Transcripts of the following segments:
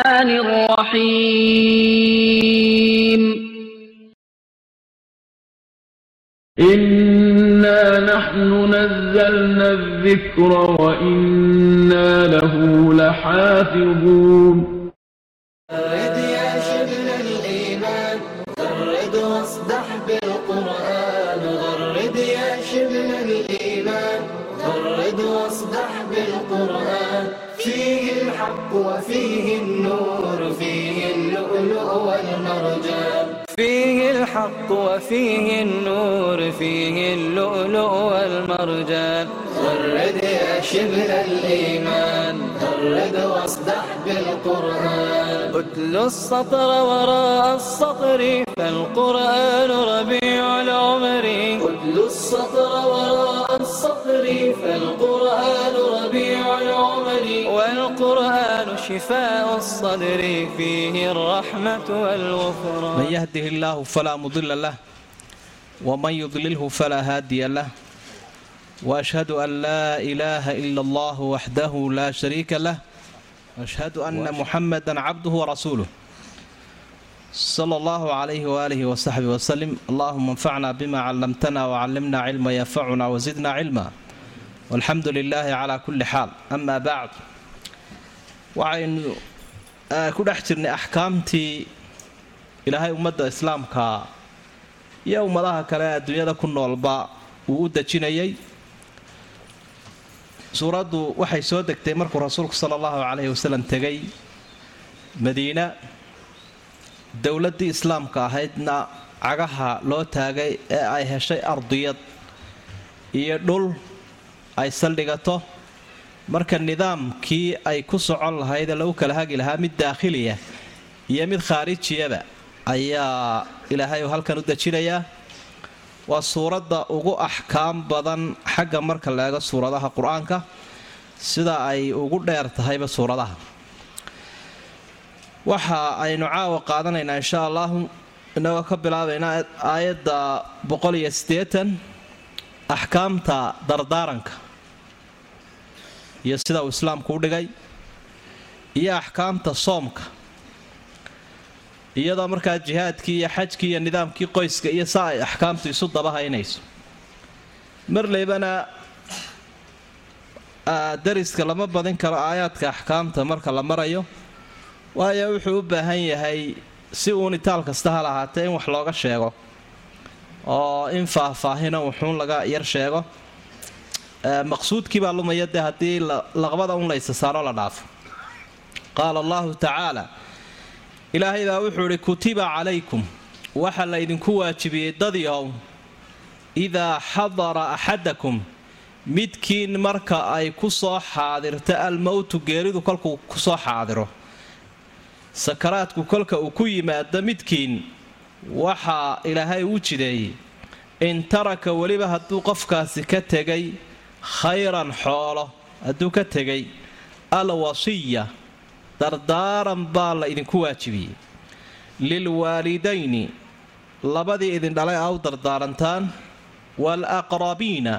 الرحمن الرحيم إنا نحن نزلنا الذكر وإنا له لحافظون رد يا شبل الإيمان غرد واصدح بالقرآن غرد يا شبل الإيمان غرد واصدح بالقرآن فيه الحق وفيه الحق وفيه النور فيه اللؤلؤ والمرجان غرد يا شبه الإيمان غرد واصدح بالقرآن أتل السطر وراء السطر فالقرآن ربيع العمر أتل السطر وراء الصخر فالقرآن ربيع العمل والقرآن شفاء الصدر فيه الرحمة والغفران من يهده الله فلا مضل له ومن يضلله فلا هادي له وأشهد أن لا إله إلا الله وحده لا شريك له وأشهد أن محمدا عبده ورسوله sala allahu calayhi waaalihi wasaxbi wasalim allahuma anfacna bima callamtana wacallimna cilma yanfacuna wasidna cilma walxamdu lilaahi calaa kulli xaal ama bacd waxaynu eh, ku dhex jirnay axkaamtii ilaahay ummadda islaamka iyo ummadaha kale ee adduunyada ku noolba uu u dejinayay. Suuraddu waxay soo degtay markuu rasuulku sala allahu calayhi wasalam tegay madiina dowladdii islaamka ahaydna cagaha loo taagay ee ay heshay ardiyad iyo dhul ay saldhigato marka nidaamkii ay ku socon lahayd ee lagu kala hagi lahaa mid daakhiliya iyo mid khaarijiyaba ayaa ilaahay uu halkan u dejinayaa waa suuradda ugu axkaam badan xagga marka la eego suuradaha qur'aanka sida ay ugu dheer tahayba suuradaha waxa aynu caawa qaadanaynaa insha allahu inagoo ka bilaabaynaa aayadda boqol iyo siddeetan axkaamta dardaaranka iyo sida uu islaamku u dhigay iyo axkaamta soomka iyadoo markaa jihaadkii iyo xajkii iyo nidaamkii qoyska iyo saa ay axkaamtu isu dabahaynayso. Marleybana dariska lama badin karo aayaadka axkaamta marka la marayo waayo wuxuu u baahan yahay si uun itaal kasta ha lahaatee in wax looga sheego. Oo in faahfaahino wuxuun laga yar sheego. Maqsuudkii baa lumaya dee haddii laqbada un laysa saaro la dhaafo. Qaala allahu tacaala ilaahay baa wuxuu idhi kutiba calaykum waxa laydinku waajibiyey dadiow idaa xadara axadakum midkiin marka ay ku soo xaadirto almowtu geeridu kolkuu ku soo xaadiro sakaraadku kolka uu ku yimaado midkiin waxaa ilaahay u jideeyey in taraka weliba hadduu qofkaasi ka tegay khayran xoolo hadduu ka tegay alwasiya dardaaran baa la idinku waajibiyey. Lilwaalidayni labadii idin dhalay a u dardaarantaan waalaqrabiina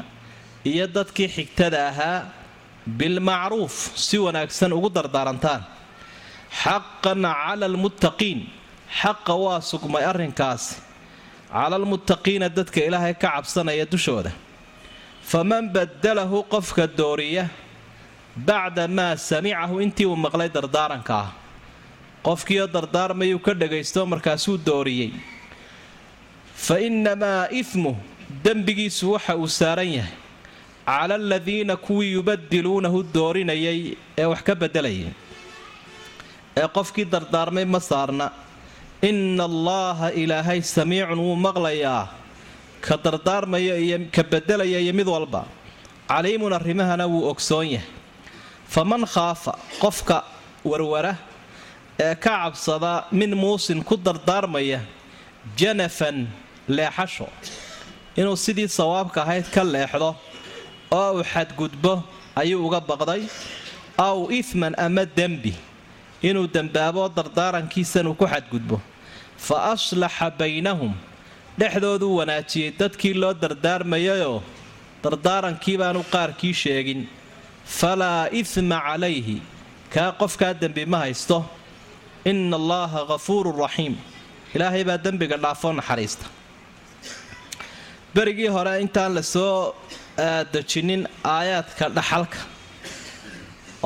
iyo dadkii xigtada ahaa bilmacruuf si wanaagsan ugu dardaarantaan xaqan cala almuttaqiin xaqa waa sugmay arrinkaasi cala almuttaqiina dadka ilaahay ka cabsanaya dushooda. Faman badalahu qofka dooriya bacda maa samicahu intii uu maqlay dardaaranka ah qofkiioo dardaarmayuu ka dhagaysto markaasuu dooriyey. Fa innamaa ismuh dembigiisu waxa uu saaran yahay. Cala aladiina kuwii yubadiluunahu doorinayay ee wax ka beddelayay ee qofkii dardaarmay ma saarna. Inna allaaha ilaahay samiicun wuu maqlayaa ka dardaarmaya iyo ka beddelaya iyo mid walba. Caliimun arrimahana wuu ogsoon yahay. Faman khaafa qofka warwara ee ka cabsada min muusin ku dardaarmaya janafan leexasho inuu sidii sawaabka ahayd ka leexdo oo uu xadgudbo ayuu uga baqday aw ifman ama dembi inuu dembaabo dardaarankiisanuu ku xadgudbo. Fa aslaxa baynahum. Dhexdooduu wanaajiyey dadkii loo dardaarmayayoo dardaarankii baanu qaarkii sheegin. Falaa isma calayhi. Kaa qofkaa dembi ma haysto. Ina allaha hafuurun raxiim. Ilaahay baa dembiga dhaafoo naxariista. Berigii hore intaan la soo dejinin aayaadka dhaxalka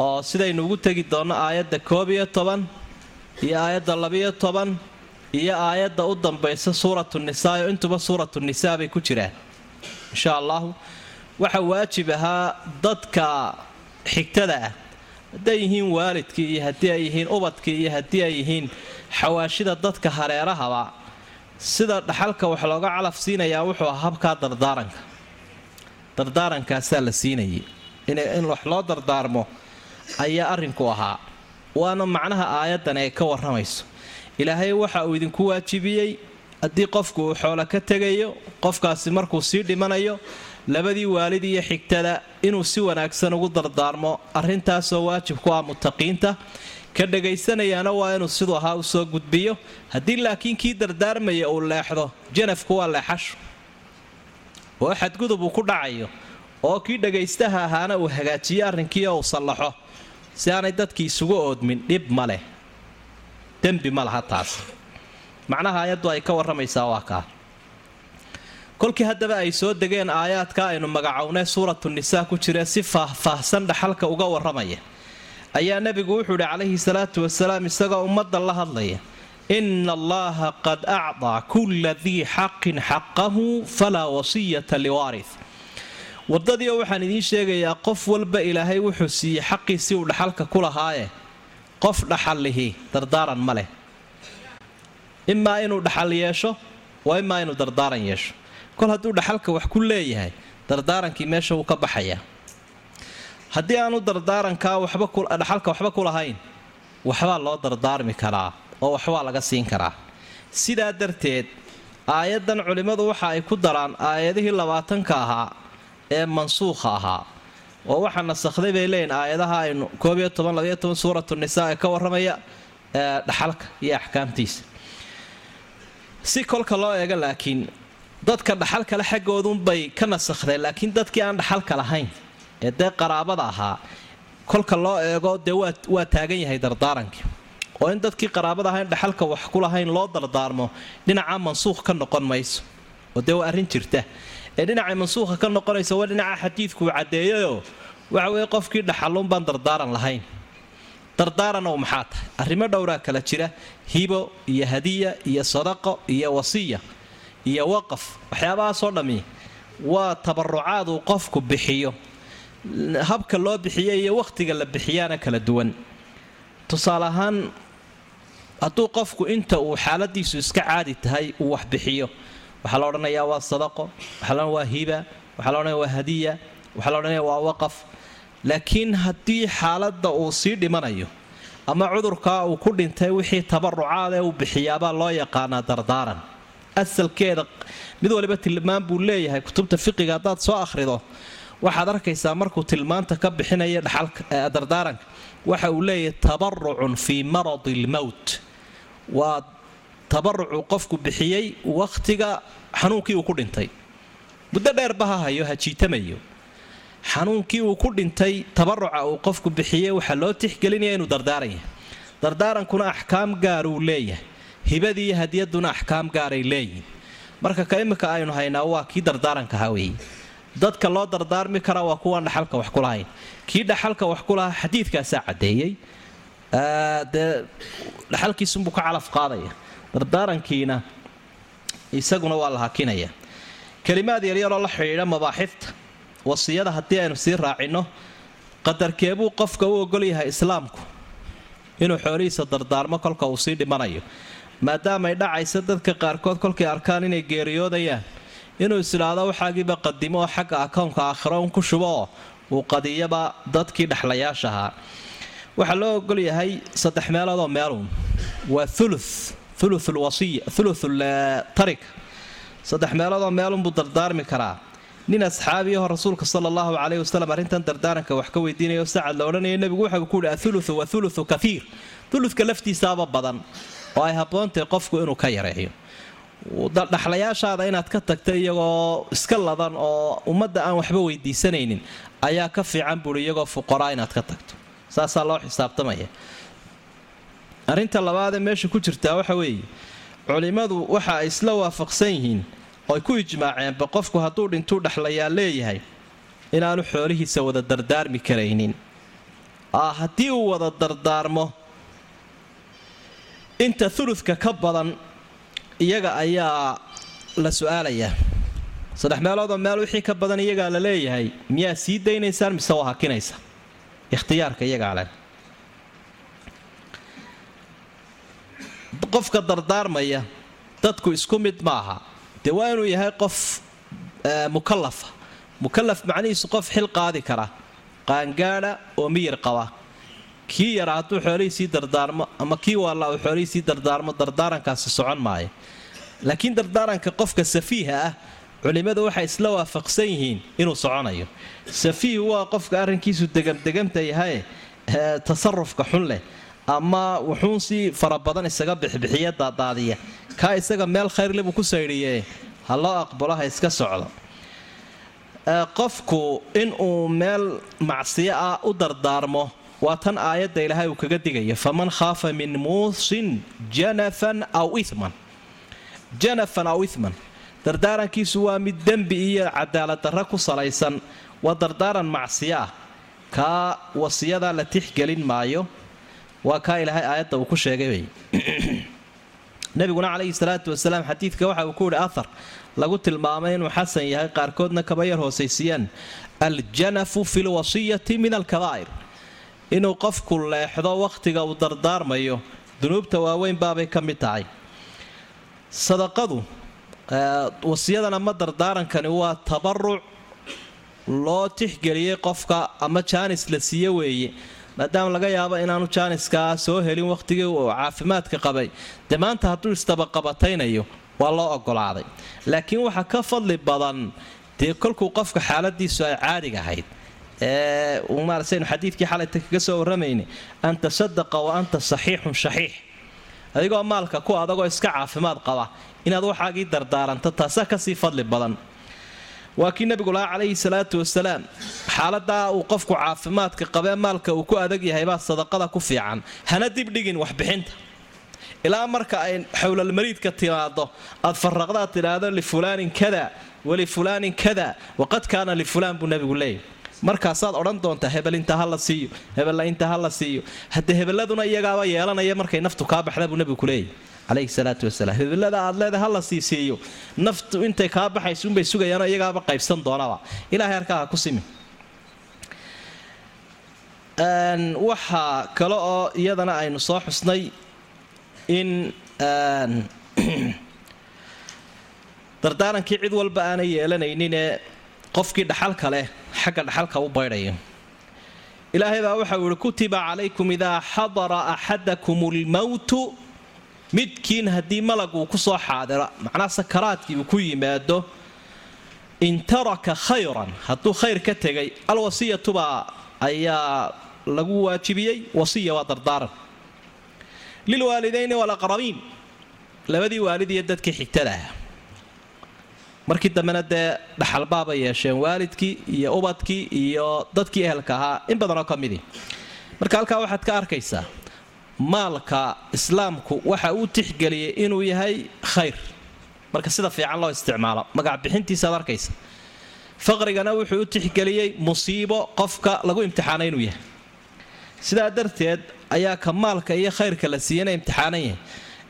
oo sidaynu ugu tegi doonno aayadda koob iyo toban iyo aayadda labiyo toban iyo aayadda u dambaysa suuratu nisaa oo intuba suuratu nisaa bay ku jiraan insha allahu. Waxa waajib ahaa dadka xigtada ah hadday yihiin waalidkii iyo haddii ay yihiin ubadkii iyo haddii ay yihiin xawaashida dadka hareerahaba sida dhaxalka wax looga calaf siinayaa wuxuu ahaa habkaa dardaaranka. Dardaarankaasaa la siinayay in wax loo dardaarmo ayaa arrinku ahaa. Waana macnaha aayaddan ay ka warramayso. Ilaahay waxa uu idinku waajibiyey. Haddii qofku uu xoolo ka tegayo qofkaasi markuu sii dhimanayo labadii waalid iyo xigtada inuu si wanaagsan ugu dardaarmo. Arrintaasoo waajib ku ah mutaqiinta ka dhegaysanayaana waa inuu siduu ahaa u soo gudbiyo. Haddii laakiin kii dardaarmaya uu leexdo janafku waa leexashu oo xadgudub uu ku dhacayo. Oo kii dhagaystaha ahaana uu hagaajiyo arrinkii oo uu sallaxo si aanay dadkii isugu oodmin dhib ma leh. Dembi ma laha taas. Macnaha ayaddu ay ka warramaysaa waa kaa. Kolkii haddaba ay soo degeen aayaadka aynu magacownay suuratu nisaa ku jira si faahfaahsan dhaxalka uga warramaya. Ayaa nebigu wuxuu idhi calayhi salaatu wasalaam isagoo ummadda la hadlaya ina allaha qad acdaa kulla dii xaqin xaqahu falaa wasiyata liwaarith wadadiio waxaan idiin sheegayaa qof walba ilaahay wuxuu siiyey xaqiisii uu dhaxalka ku lahaaye. Qof dhaxallihi dardaaran ma leh. Imaa inuu dhaxal yeesho waa imaa inuu dardaaran yeesho. Kol hadduu dhaxalka wax ku leeyahay dardaarankii meesha wuu ka baxayaa haddii aanu dardaarankaa waxbadhaxalka waxba ku lahayn waxbaa loo dardaarmi karaa oo waxbaa laga siin karaa. Sidaa darteed aayaddan culimmadu waxa ay ku daraan aayadihii labaatanka ahaa ee mansuukha ahaa. Oo waxaa nasakhday bay leeyihiin aayadaha aynu suuratu nisaa ee ka warramaya ee dhaxalka iyo axkaamtiisa. Si kolka loo eego laakiin dadka dhaxalkale xaggoodunbay ka nasakhdeen laakiin dadkii aan dhaxalka lahayn ee dee qaraabada ahaa kolka loo eego dee waa taagan yahay dardaarankii. Oo in dadkii qaraabada ahayn dhaxalka wax ku lahayn loo dardaarmo dhinacaa mansuukh ka noqon mayso. Oo dee waa arrin jirta ee dhinacay mansuukha ka noqonaysa waa dhinaca xadiidkuu caddeeyayoo waxa weeye qofkii dhaxalluun baan dardaaran lahayn. Dardaaran oo maxaa tahay? Arrimo dhowraa kala jira. Hibo iyo hadiya iyo sadaqo iyo wasiya iyo waqaf waxyaabahaasoo dhammi waa tabarucaad uu qofku bixiyo. Habka loo bixiyo iyo wakhtiga la bixiyaana kala duwan. Tusaale ahaan hadduu qofku inta uu xaaladiisu iska caadi tahay uu wax bixiyo waxaa la odhanayaa waa sadaqo waxaa la waa hiba waxaa la odhanaya waa hadiya waxaa la odhanaya waa waqaf. Laakiin haddii xaaladda uu sii dhimanayo ama cudurkaa uu ku dhintay wixii tabarucaad ee uu bixiyaabaa loo yaqaanaa dardaaran. Asalkeeda mid waliba tilmaan buu leeyahay kutubta fiqiga haddaad soo akhrido waxaad arkaysaa markuu tilmaanta ka bixinaya dardaaranka. Waxa uu leeyahay tabarucun fii maradi lmowt waa tabarucuu qofku bixiyey wakhtiga xanuunkii uu ku dhintay. Muddo dheerba ha ha jiitamayo. Xanuunkii uu ku dhintay tabaruca uu qofku bixiyey waxaa loo tixgelinaya inuu dardaaran dardaarankuna axkaam gaaruu leeyahay. Hibadii iyo axkaam gaaray leeyihiin marka ka imika aynu haynaa waa kii dardaarankaha weeye. Dadka loo dardaarmi karaa waa kuwaan dhaxalka wax ku lahayn. Kii dhaxalka wax ku xadiidkaasaa caddeeyey. Dee dhaxalkiisunbuu ka calaf qaadaya dardaarankiina isaguna waa la hakinaya. Kelimaad yaryaroo la xidhiidha mabaaxifta wasiyada haddii aynu sii raacinno qadarkeebuu qofka u ogol yahay islaamku inuu xoolihiisa dardaarmo kolka uu sii dhimanayo. Maadaamay dhacaysa dadka qaarkood kolkay arkaan inay geeriyoodayaan inuu isidhaahdo waxaagiiba qadimo oo xagga akownka aakhiro un ku shubo oo uu qadiyaba dadkii dhexlayaasha ahaa waxaa loo ogol yahay saddex meeloodoo meelun waa ulu uluulwasiya uluul tarik saddex meeloodoo meelunbuu dardaarmi karaa. Nin asxaabiyaho rasuulka sala allahu caleyhi wasalam arrintan dardaaranka wax ka weydiinayo sacad la odhanaya nebigu waxau ku yihi athuluthu wa thuluthu kaiir thuluthka laftiisaaba badan oo ay habboontahay qofku inuu ka yareeyo. Dhaxlayaashaada inaad ka tagta iyagoo iska ladan oo ummadda aan waxba weydiisanaynin ayaa ka fiican buuri iyagoo fuqaraa inaad ka tagto. Saasaa loo xisaabtamaya arrinta labaadee meesha ku jirtaa waxa weeye culimmadu waxa ay isla waafaqsan yihiin oo ay ku ijmaaceenba qofku hadduu dhintuu dhexlayaa leeyahay inaanu xoolihiisa wada dardaarmi karaynin. Haddii uu wada dardaarmo inta uludka ka badan iyaga ayaa la su'aalayaa saddex meeloodoo meel wixii ka badan iyagaa la leeyahay miyaa sii daynaysaan mise waa hakinaysa? Ikhtiyaarka iyagaa leh qofka dardaarmaya dadku isku mid maaha. Dee waa inuu yahay qof mukalafa mukalaf macnihiisu qof xil qaadi kara. Qaangaadha oo miyir qaba. Kii yara hadduu xoolihiisii dardaarmo ama kii waalla uu xoolihiisii dardaarmo dardaarankaasi socon maayo. Laakiin dardaaranka qofka safiiha ah culimmadu waxay isla waafaqsan yihiin inuu soconayo. Safiih waa qofka arrinkiisu degamdegamta yahaye tasarufka xun leh ama wuxuun si fara badan isaga bixbixiya daadaadiya. Kaa isaga meel khayrle buu ku saydhiye ha loo aqbalo ha iska socdo. Qofku inuu meel macsiyo ah u dardaarmo waa tan aayadda ilaahay uu kaga digayo. Faman khaafa min muusin janafan aw iman janafan aw iman dardaarankiisu waa mid dembi iyo cadaaladdarra ku salaysan. Waa dardaaran macsiyo ah. Kaa wasiyadaa la tixgelin maayo waa kaa ilaahay aayadda uu ku sheegay nabiguna calayhi salaatu wasalaam xadiidka waxa uu ku yihi ahar lagu tilmaamay inuu xasan yahay qaarkoodna kaba yar hoosaysiiyaan aljanafu fi lwasiyati min alkabaa'ir inuu qofku leexdo wakhtiga uu dardaarmayo dunuubta waaweyn baabay ka mid tahay. Sadaqadu wasiyadan ama dardaarankani waa tabaruc loo tixgeliyey qofka ama jaanis la siiye weeye maadaama laga yaabo inaanu jaaniskaa soo helin wakhtigii uu caafimaadka qabay. Dee maanta hadduu istabaqabataynayo waa loo ogolaaday. Laakiin waxaa ka fadli badan dee kolkuu qofka xaaladiisu ay caadiga ahayd eemasaynu xadiidkii xalayta kaga soo warramayna an tasadaqa wa anta saxiixun shaxiix. Adigoo maalka ku adagoo iska caafimaad qaba inaad waxaagii dardaaranto taasaa ka sii fadli badan waa kii nabigu lahaa calayhi salaatu wasalaam. Xaaladaa uu qofku caafimaadka qabee maalka uu ku adag yahaybaa sadaqada ku fiican. Hana dibdhigin waxbixinta. Ilaa marka ay xowlalmariidka timaado aad faraqdaad tidhaahdo lifulaanin kada walifulaanin kada waqad kaana lifulaan buu nabigu leeyahy markaasaad odhan doontaa hebel inta ha la siiyo hebella inta ha la siiyo. Haddee hebeladuna iyagaaba yeelanaya markay naftu kaa baxda buu nabigu kuleeyahy calayhi salaatu wasalaam hebelada aad leedahay ha la siisiiyo naftu intay kaa baxaysa unbay sugayaanoo iyagaaba qaybsan doonaba ilaahay harkaa ha ku simi. Waxaa kale oo iyadana aynu soo xusnay in dardaarankii cid walba aanay yeelanayninee qofkii dhaxalka leh xagga dhaxalka u baydhayo ilaahay baa waxau ihi kutiba calaykum idaa xadara axadakum lmowtu midkiin haddii malag uu ku soo xaadiro macnaa sakaraadkii uu ku yimaado in taraka khayran hadduu khayr ka tegay alwasiyatubaa ayaa lagu waajibiyey wasiya waa dardaaran. Lilwaalidayni walaqrabiin labadii waalid iyo dadkii xigtada. Ah markii dambena dee dhaxalbaabay yeesheen waalidkii iyo ubadkii iyo dadkii ehelka ahaa in badanoo ka midii marka halkaa waxaad ka arkaysaa maalka islaamku waxa uu tixgeliyay inuu yahay khayr. Marka sida fiican loo isticmaalo magac bixintiisaad arkaysa. Faqrigana wuxuu u tixgeliyey musiibo qofka lagu imtixaanay inuu yahay. Sidaa darteed ayaa ka maalka iyo khayrka la siiyana imtixaanan yahay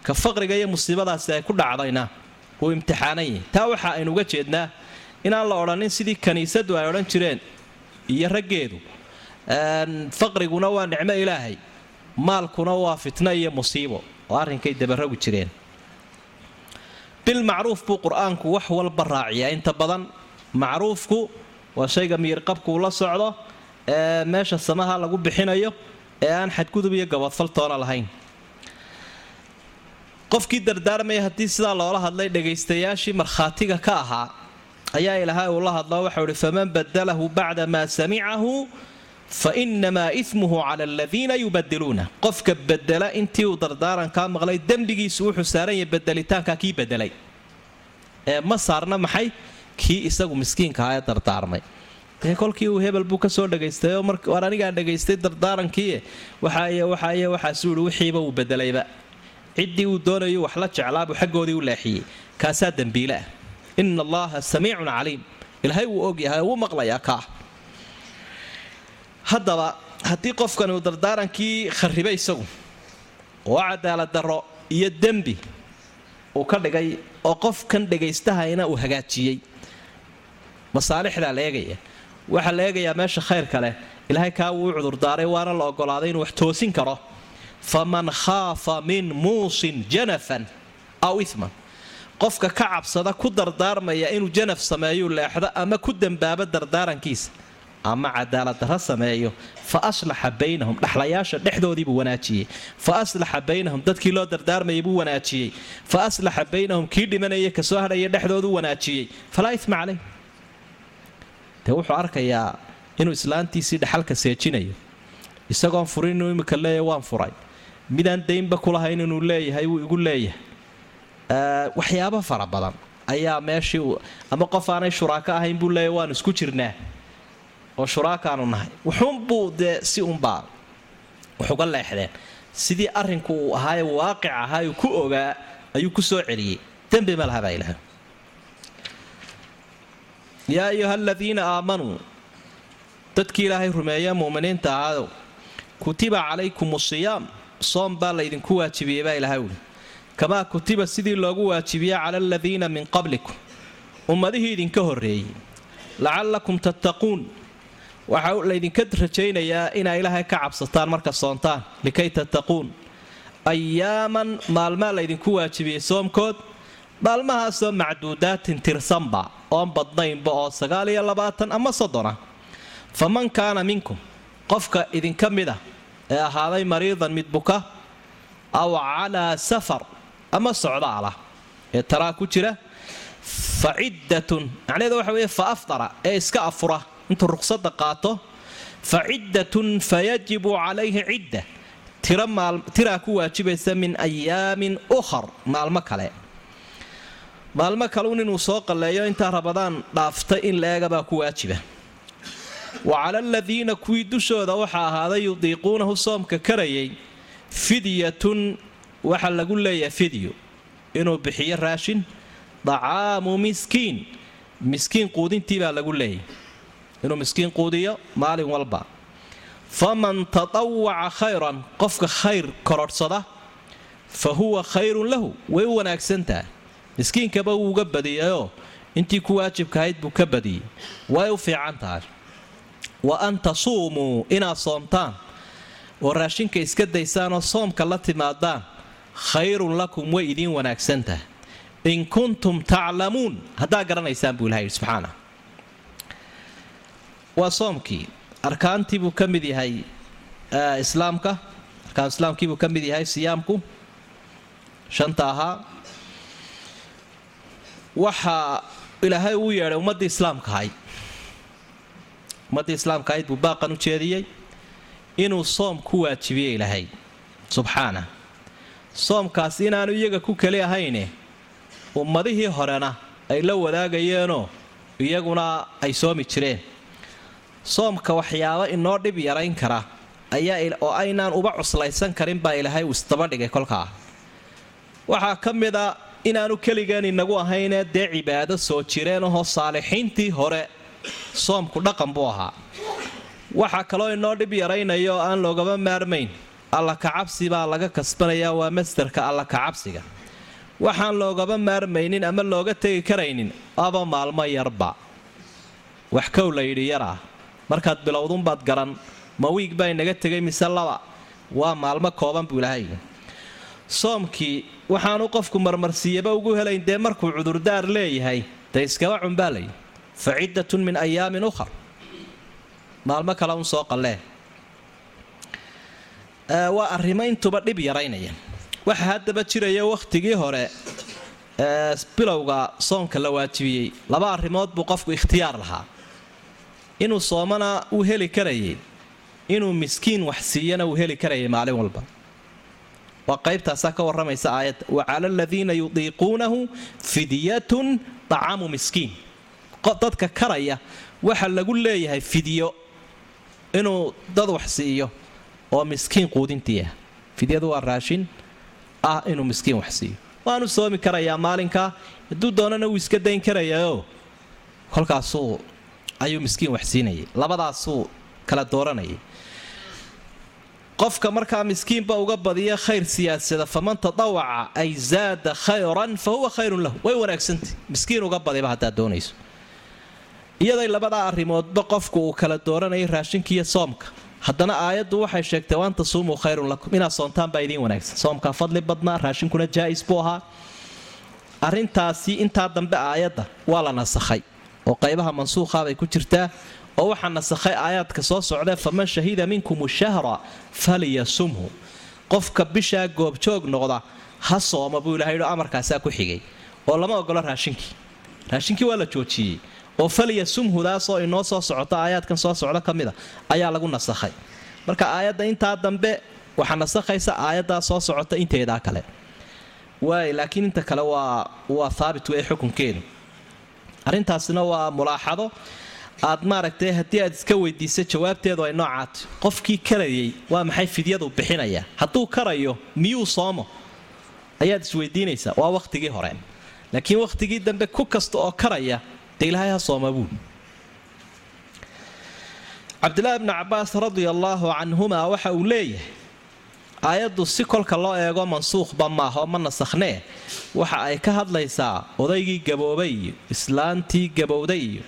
ka faqriga iyo musiibadaasi ay ku dhacdayna uu imtixaanan yahay taa waxa aynu uga jeednaa inaan la odhanin sidii kaniisadu ay odhan jireen iyo raggeedu. Faqriguna waa nicmo ilaahay maalkuna waa fitno iyo musiibo. Oo arrinkay dabaragu jireen. Bilmacruuf buu qur'aanku wax walba raaciyaa. Inta badan macruufku waa shayga miyirqabkuu la socdo ee meesha samaha lagu bixinayo ee aan xadgudub iyo gabadfaltoona lahayn. Qofkii dardaarmaya haddii sidaa loola hadlay dhagaystayaashii markhaatiga ka ahaa ayaa ilaahay uu la hadlo waxau ihi faman badalahu bacda maa samicahu fa inamaa ismuhu cala aladiina yubadiluuna qofka bedela intii uu dardaarankaa maqlay dembigiisu wuxuu saaran yahay bedelitaankaa kii bedelay ee ma saarna maxay kii isagu miskiinkaha ee dardaarmay dee kolkii uu hebel buu ka soo dhagaystay oo mar waar anigaa dhagaystay dardaarankii waxaay waxaay waxaasuu ihi wixiiba uu bedelayba ciddii uu doonayo wax la jeclaabuu xaggoodii u leexiyey kaasaa dembiile ah ina allaha samiicun caliim ilaahay wuu ogyahay wuu maqlayaa kaa haddaba haddii qofkani uu dardaarankii kharribay isagu oo cadaalad darro iyo dembi uu ka dhigay oo qofkan dhagaystahayna uu hagaajiyey. Masaalixdaa la eegaya. Waxaa la eegayaa meesha khayrka leh. Ilaahay kaa wuu cudurdaaray waana la ogolaaday inuu wax toosin karo. Faman khaafa min muusin janafan aw iman qofka ka cabsada ku dardaarmaya inuu janaf sameeyuu leexdo ama ku dembaabo dardaarankiisa ama cadaalad darro sameeyo fa aslaxa baynahum dhaxlayaasha dhexdoodiibuu wanaajiyey. Fa aslaxa baynahum dadkii loo dardaarmayay buu wanaajiyey. Fa aslaxa baynahum kii dhimanaya ka soo hadhaya dhexdoodu wanaajiyey. Falaa ima caleyh dee wuxuu arkayaa inuu islaantiisii dhaxalka seejinayo. Isagoon furin inuu imika leeyahy waan furay. Midaan daynba kulahayn inuu leeyahay wuu igu leeyahay. Waxyaabo fara badan ayaa meeshii ama qof aanay shuraako ahayn buu leeyahy waan isku jirnaa oo shuraakaanu nahay. Wuxuunbuu dee si unbaa wax leexdeen sidii arrinku uu ahaaye waaqic ahaayuu ku ogaa ayuu ku soo celiyey. Dembi ma laha baa ilaah yaa ayuha aladiina aamanuu dadkii ilaahay rumeeya mu'miniinta ahaadow kutiba calaykum siyaam soom baa laydinku waajibiyey baa ilahay wuli kamaa kutiba sidii loogu waajibiye cala aladiina min qablikum ummadihii idinka horreeyey lacallakum tattaquun waxaa laydinka rajaynayaa inaa ilaahay ka cabsataan marka soontaan likay tattaquun. Ayaaman maalmaa laydinku waajibiyey soomkood maalmahaasoo macduudaatin tirsanba oon badnaynba oo sagaal iyo labaatan ama soddona. Faman kaana minkum qofka idinka mid ah ee ahaaday mariidan mid buka aw calaa safar ama socdaalah ee taraa ku jira fa ciddatun macnaheeda waxa weeye fa afdara ee iska afura intuu ruqsadda qaato fa ciddatun fayajibu calayhi cidda. Tiraa ku waajibaysa min ayaamin ukhar maalmo kale. Maalmo kaleun inuu soo qalleeyo intaa rabadaan dhaaftay in la eegabaa ku waajiba. Wa cala aladiina kuwii dushooda waxaa ahaaday yudiiquunahu soomka karayay fidyatun waxa lagu leeyahay fidyo inuu bixiyo raashin dacaamu miskiin. Miskiin quudintii baa lagu leeyahy inuu miskiin quudiyo maalin walba. Faman tatawaca khayran qofka khayr korodhsada fa huwa khayrun lahu way u wanaagsantaha miskiinkaba wuu uga badiyayoo intii ku waajibkahayd buu ka badiyey way u fiican tahay wa an tasuumuu inaad soomtaan oo raashinka iska daysaanoo soomka la timaadaan khayrun lakum way idiin wanaagsantaha in kuntum taclamuun haddaa garanaysaan buu ilaha yidhi subxaana waa soomkii arkaantii buu ka mid yahay islaamka. Arkaan islaamkii buu ka mid yahay siyaamku. Shanta ahaa. Waxaa ilaahay uu yeedhay ummaddii islaamka ahayd. Ummaddii islaamka ahayd buu baaqan u jeediyey inuu soom ku waajibiye ilaahay subxaana. Soomkaas inaanu iyaga ku keli ahayne ummadihii horena ay la wadaagayeenoo iyaguna ay soomi jireen soomka waxyaabo inoo dhib yarayn kara ayaa oo aynaan uba cuslaysan karin baa ilaahay uu isdaba dhigay kolkaa. Waxaa ka mid a inaanu keligeen inagu ahaynee dee cibaado soo jireenahoo saalixiintii hore soomku dhaqan buu ahaa. Waxaa kaloo inoo dhib yaraynayo aan loogama maarmayn alla kacabsi baa laga kasbanayaa waa masdarka alla kacabsiga. Waxaan loogama maarmaynin ama looga tegi karaynin aba maalmo yarba. Wax kow la yidhi yar markaad bilowdunbaad garan ma wiig baa inaga tegay mise laba? Waa maalmo kooban buu ilaahay soomkii waxaanu qofku marmarsiiyaba ugu helayn dee markuu cudurdaar leeyahay dee iskaba cunbaa layi fa ciddatun min ayaamin ukhar maalmo kale un soo qallee. Waa arrimo intuba dhib yaraynaya waxa haddaba jiraya wakhtigii hore bilowga soonka la waajibiyey laba arrimood buu qofku ikhtiyaar lahaa inuu soomana uu heli karayay inuu miskiin wax siiyana uu heli karayay maalin walba. Waa qaybtaasaa ka warramaysa aayadda wa cala aladiina yudiiquunahu fidyatun dacaamu miskiin. Dadka karaya waxa lagu leeyahay fidyo inuu dad wax siiyo oo miskiin quudintii ah. Fidyadu waa raashin ah inuu miskiin wax siiyo. Waanu soomi karayaa maalinkaa hadduu doonana wuu iska dayn karayaoo kolkaasuu ayuu miskiin wax siinayay labadaasuu kala dooranayay. Qofka markaa miskiinba uga badiya khayr siyaadsada faman tadawaca ay zaada khayran fa khayrun lahu. Way wanaagsantay. Miskiin uga badiba haddaad doonayso. Iyaday labadaa arrimoodba qofku uu kala dooranayay raashinkiiyo soomka. Haddana aayaddu waxay sheegtay waanta suumuu khayrun lakum. Inaad soontaan baa idiin wanaagsan. Soomkaa fadli badnaa raashinkuna jaa'is buu ahaa. Arrintaasi intaa dambe aayadda waa la nasakhay oo qaybaha mansuukha bay ku jirtaa oo waxaa nasakhay aayaadka soo socdee faman shahida minkum shahra falyasumhu. Qofka bishaa goobjoog noqda ha sooma buu ilahay amarkaasaa ku xigay. Oo lama ogolo raashinkii. Raashinkii waa la joojiyey. Oo falyasumhudaasoo inoo soo socota aayaadkan soo socda ka mida ayaa lagu nasakhay. Marka aayadda intaa dambe waxaa nasakhaysa aayaddaa soo socota inteedaa kale. Waay laakiin inta kale waa waa haabit wey xukunkeedu arrintaasina waa mulaaxado. Aad maaragtay haddii aad iska weydiisa jawaabteedu ay noocaatay qofkii karayay waa maxay fidyadu bixinaya? Hadduu karayo miyuu soomo? Ayaad isweydiinaysaa waa wakhtigii hore. Laakiin wakhtigii dambe ku kasta oo karaya dee ilaahay ha sooma buu. Cabdilaahi bni cabaas radia allaahu canhuma waxa uu leeyahay aayaddu si kolka loo eego mansuukhba maaha oo ma nasakhnee. Waxa ay ka hadlaysaa odaygii gaboobay iyo islaantii gabowday iyo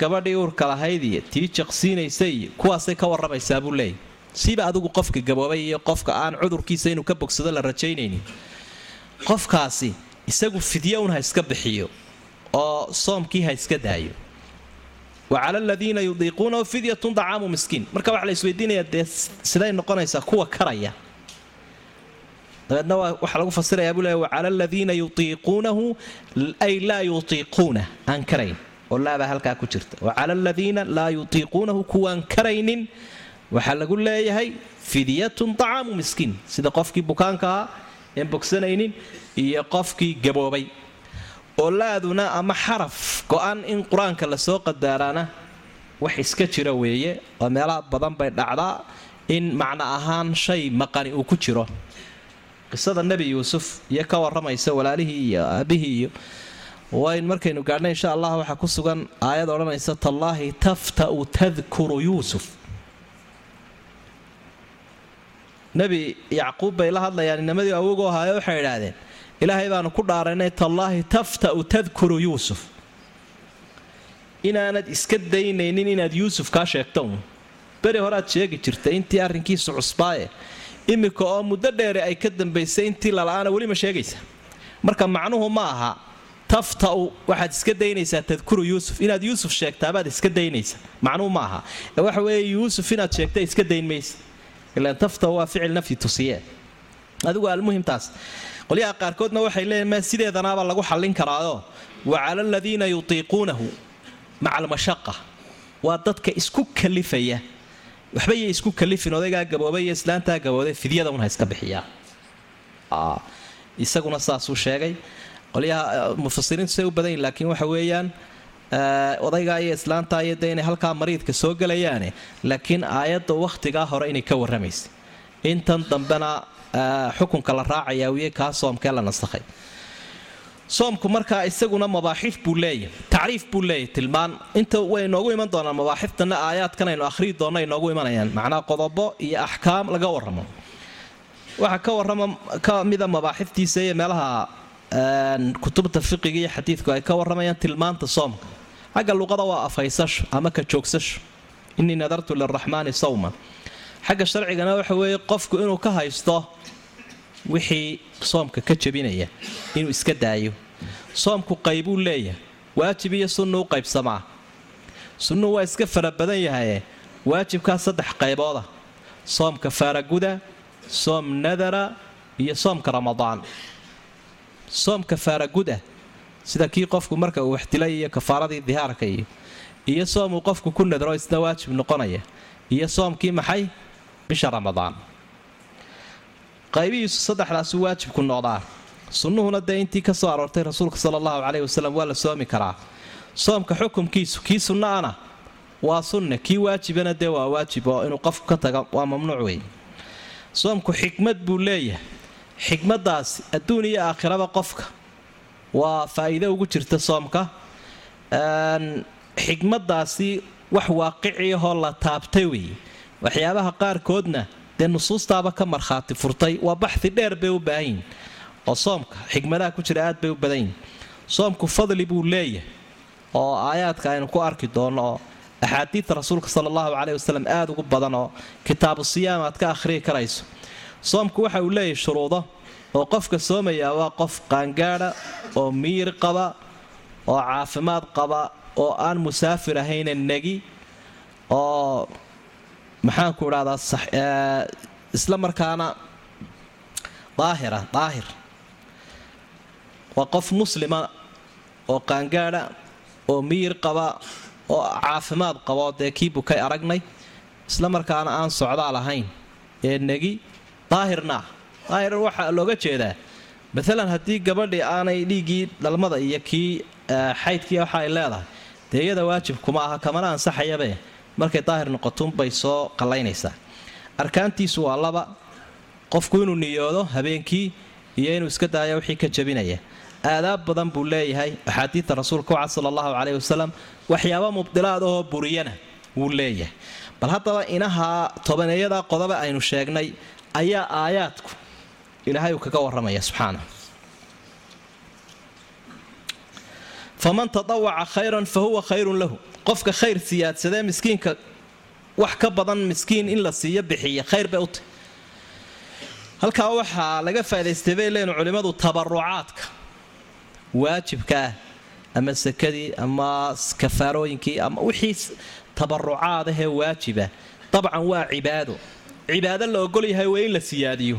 gabadhii uurka lahayd iyo tii jaqsiinaysay iyo kuwaasay ka warramaysaa buu leeyahy siiba adigu qofka gaboobay iyo qofka aan cudurkiisa inuu ka bogsado la rajaynaynin. Qofkaasi isagu fidyo un ha iska bixiyo oo soomkii ha iska daayo wa cala aladiina yudiiquunahu fidyatun dacaamu miskiin marka waxa la dee siday noqonaysaa kuwa karaya. Dabeedna waxaa lagu fasirayaa buu leeya wacala aladiina yutiiquunahu ay laa yutiiquuna aan karayn oo laabaa halkaa ku jirta. Wacala aladiina laa yutiiquunahu kuwaan karaynin waxaa lagu leeyahay fidyatun dacaamu miskiin sida qofkii bukaanka ahaa een bogsanaynin iyo qofkii gaboobay oo laaduna ama xaraf go-an in qur'aanka la soo qadaaraana wax iska jira weeye. Oo meelaha badan bay dhacdaa in macno ahaan shay maqani uu ku jiro. Qisada nebi yuusuf iyo ka waramaysa walaalihii iyo aabihii iyo wayn markaynu gaadhna insha allah waxaa ku sugan aayad odhanaysa tallaahi tafta'u tadkuru yuusuf. Nebi yacquub bay la hadlayaan inamadii awogu ahaayo waxay idhaahdeen ilaahay baanu ku dhaaraynay tallaahi tafta'u tadkuru yuusuf. Inaanad iska daynaynin inaad yuusuf kaa sheegto. Uun beri horead sheegi jirtay intii arrinkiisu cusbaaye. Iminka oo muddo dheere ay ka dambaysay intii lala'aana weli ma sheegaysa. Marka macnuhu ma aha tafta'u waxaad iska daynaysaa tadkuru yuusuf. Inaad yuusuf sheegtaabaad iska daynaysa macnuhu ma aha. Ee waxa weeye yuusuf inaad sheegta iska dayn ilaan tafta'u waa ficil nafyi tusiye adigu almuhimtaas qolyaha qaarkoodna waxay leeyihiin ma sideedanaaba lagu xallin karaayo wa cala aladiina yutiiquunahu maca almashaqa waa dadka isku kalifaya. Waxba isku kalifin odaygaa gaboobay iyo islaantaa gabooday fidyada un ha iska bixiyaa. Isaguna saasuu sheegay. Qolyaha mufasiriintu say u badan laakiin waxa weeyaan odaygaa iyo islaantaa iyo dee inay halkaa mariidka soo gelayaane laakiin aayadda wakhtigaa hore inay ka warramaysa intan dambena xukunka la raacayaa wiye kaa soomkee la nasakhay. Soomku markaa isaguna mabaaxif buu leeyahy tacriif buu leeyahy tilmaan. Inta way inoogu iman doonaan mabaaxiftana aayaadkan aynu akhriyi doonna inoogu imanayaan. Macnaa qodobo iyo axkaam laga warramo. Waxaa ka warrama ka mida mabaaxiftiisa iyo meelaha kutubta fiqiga iyo xadiidku ay ka warramayaan tilmaanta soomka. Xagga luqada waa afhaysasho ama ka joogsasho. Innii nadartu liraxmaani sawman. Xagga sharcigana waxa weeye qofku inuu ka haysto wixii soomka ka jabinaya inuu iska daayo. Soomku qaybuu leeyahay. Waajib iyo sunnu u qaybsamaa sunnuhu waa iska fara badan yahaye waajibkaa saddex qaybooda. Soomka faaraguda soom nadara iyo soomka ramadaan. Soomka faaraguda sida kii qofku marka uu waxdilay iyo kafaaradii dihaarka iyo iyo soomuu qofku ku nadro isna waajib noqonaya iyo soomkii maxay? Bisha ramadaan qaybihiisu saddexdaasu waajibku noqdaa. Sunnuhuna dee intii ka soo aroortay rasuulka sala allahu caleyhi wasalam waa la soomi karaa. Soomka xukumkiisu kii sunnaana waa sunne kii waajibana dee waa waajib oo inuu qofku ka taga waa mamnuuc wey soomku xikmad buu leeyahay. Xikmaddaasi adduun iyo aakhiraba qofka waa faa'iido ugu jirta soomka. Xikmaddaasi wax waaqiciyahoo la taabtay weeye waxyaabaha qaarkoodna dee nusuustaaba ka markhaati furtay waa baxdi dheer bay u baahanyihin oo soomka xikmadaha ku jira aad bay u badan yihiin soomku fadli buu leeyahay oo aayaadka aynu ku arki doonno oo axaadiidta rasuulka sala allahu caleyh wasalam aada ugu badan oo kitaabu siyaam aad ka akhriyi karayso. Soomku waxa uu leeyahay shuruudo oo qofka soomayaa waa qof qaangaadha oo miyir qaba oo caafimaad qaba oo aan musaafir ahayna negi oo maxaanku idhahdaa isla markaana daahira daahir. Waa qof muslima oo qaangaadha oo miyir qaba oo caafimaad qabo dee kii bukay aragnay. Isla markaana aan socdaal ahayn ee negi daahirna ah daahir waxaa looga jeedaa. Maalan haddii gabadhii aanay dhiiggii dhalmada iyo kii xaydkii waxa ay leedahay dee iyada waajib kuma aha kamana ansaxayabe markay daahir noqotunbay soo qallaynaysaa arkaantiisu waa laba qofku inuu niyoodo habeenkii iyo inuu iska daayo wixii ka jabinaya. Aadaab badan buu leeyahay axaadiidta rasuulka wacad sala allahu caleyhi wasalam waxyaaba mubdilaad ahoo buriyana wuu leeyahay. Bal haddaba inaha tobaneeyada qodoba aynu sheegnay ayaa aayaadku ilaahay uu kaga warramaya subxaana. Faman tadawaca khayran fa huwa khayrun lahu qofka khayr siyaadsadee miskiinka wax ka badan miskiin in la siiyo bixiya khayr bay u tahy halkaa waxaa laga faaidaystay bay leenu culimmadu tabarucaadka waajibka ah ama sakadii ama kafaarooyinkii ama wixii tabarucaad ahee waajiba dabcan waa cibaado. Cibaado la ogol yahay waa in la siyaadiyo.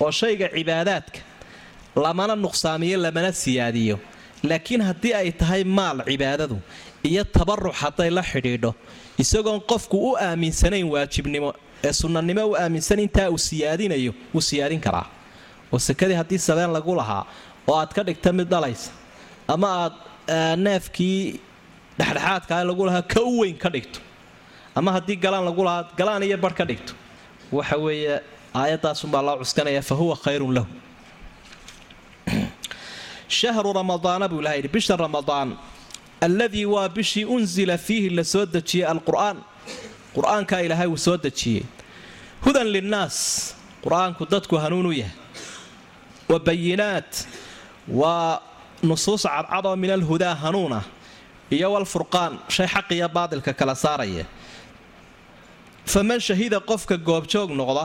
Oo shayga cibaadaadka lamana nuqsaamiyo lamana siyaadiyo. Laakiin haddii ay tahay maal cibaadadu iyo tabaruc hadday la xidhiidho. Isagoon qofku u aaminsanayn waajibnimo ee sunnanimo u aaminsan intaa uu siyaadinayo wuu siyaadin karaa. Oo sakadii haddii sabeen lagu lahaa oo aad ka dhigta mid dhalaysa ama aad neefkii dhexdhexaadkaa lagu lahaa ka u weyn ka dhigto ama haddii galaan lagu lahaa galaan iyo bar ka dhigto waxa weeye aayadaasunbaa loo cuskanaya fa huwa khayrun lahu. Shahru ramadaana buu ilaha yidhi bisha ramadaan alladii waa bishii unsila fiihi la soo dejiyey alqur'aan qur'aankaa ilaahay uu soo dejiyey hudan linnaas qur'aanku dadku hanuun u yahay wa bayinaat waa nusuus cadcadoo min alhudaa hanuun ah iyo walfurqaan shay xaq iyo baadilka kala saaraya faman shahida qofka goobjoog noqda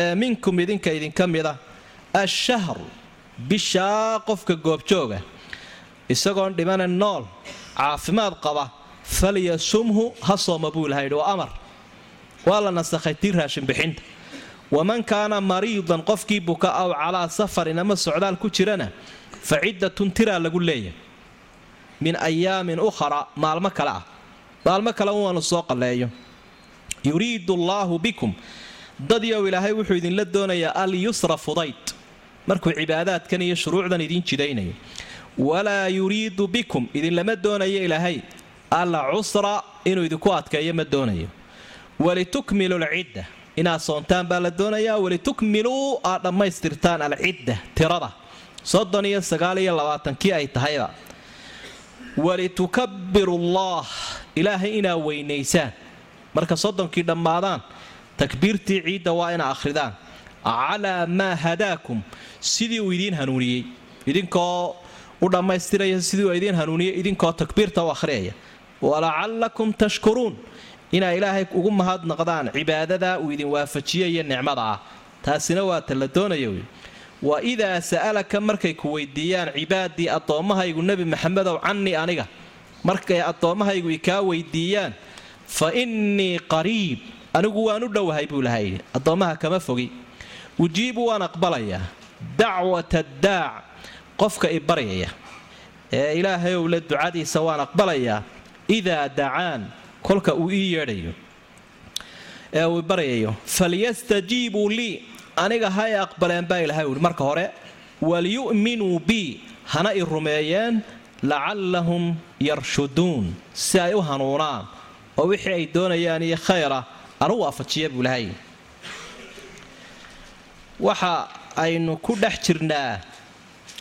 ee minkum idinka idinka mida ashahru bishaa qofka goobjooga isagoon dhimana nool caafimaad qaba falyasumhu ha sooma buu ilaha yidhi waa amar. Waa la nasakhay tii raashin bixinta. Waman kaana mariidan qofkii buka aw calaa safarin ama socdaal ku jirana fa ciddatun tiraa lagu leeyahay. Min ayaamin ukhra maalmo kale ah. Maalmo kale uanu soo qalleeyo yuriidu allaahu bikum. Dadyow ilaahay wuxuu idinla doonayaa alyusra fudayd. Markuu cibaadaadkan iyo shuruucdan idiin jidaynayo walaa yuriidu bikum idinlama doonayo ilaahay. Al cusra inuu idinku adkeeyo ma doonayo. Walitukmilu lcidda inaad soontaan baa la doonayaa. Walitukmiluu aad dhammaystirtaan alcidda tirada. Soddon iyo sagaal iyo labaatankii ay tahayba. Walitukabiru allah ilaahay inaa weynaysaan. Marka soddonkii dhammaadaan takbiirtii ciidda waa inaa akhridaan. Calaa maa hadaakum sidii uu idiin hanuuniyey. Idinkoo u dhammaystiraya sidii uu idiin hanuuniyey idinkoo takbiirta u akhriyaya walacallakum tashkuruun. Inaa ilaahay ugu mahadnaqdaan cibaadadaa uu idin waafajiyayo nicmada. Ah taasina waa ta la doonaya wey wa idaa sa'alaka markay ku weydiiyaan cibaadii addoommahaygu nebi maxamedow cannii aniga. Markay addoommahaygu ikaa weydiiyaan fa innii qariib. Anigu waan u dhowahay buu ilaha yidhi. Addoommaha kama fogi. Ujiibu waan aqbalayaa. Dacwata daac qofka i baryaya. Ee ilaahayow le ducadiisa waan aqbalayaa idaa dacaan kolka uu ii yeedhayo ee uu baryayo falyastajiibuu lii aniga ha y aqbaleen baa ilahay uhi marka hore walyu'minuu bii hana i rumeeyeen lacallahum yarshuduun. Si ay u hanuunaan oo wixii ay doonayaan iyo khayra anu waafajiya buu lahay waxa aynu ku dhex jirnaa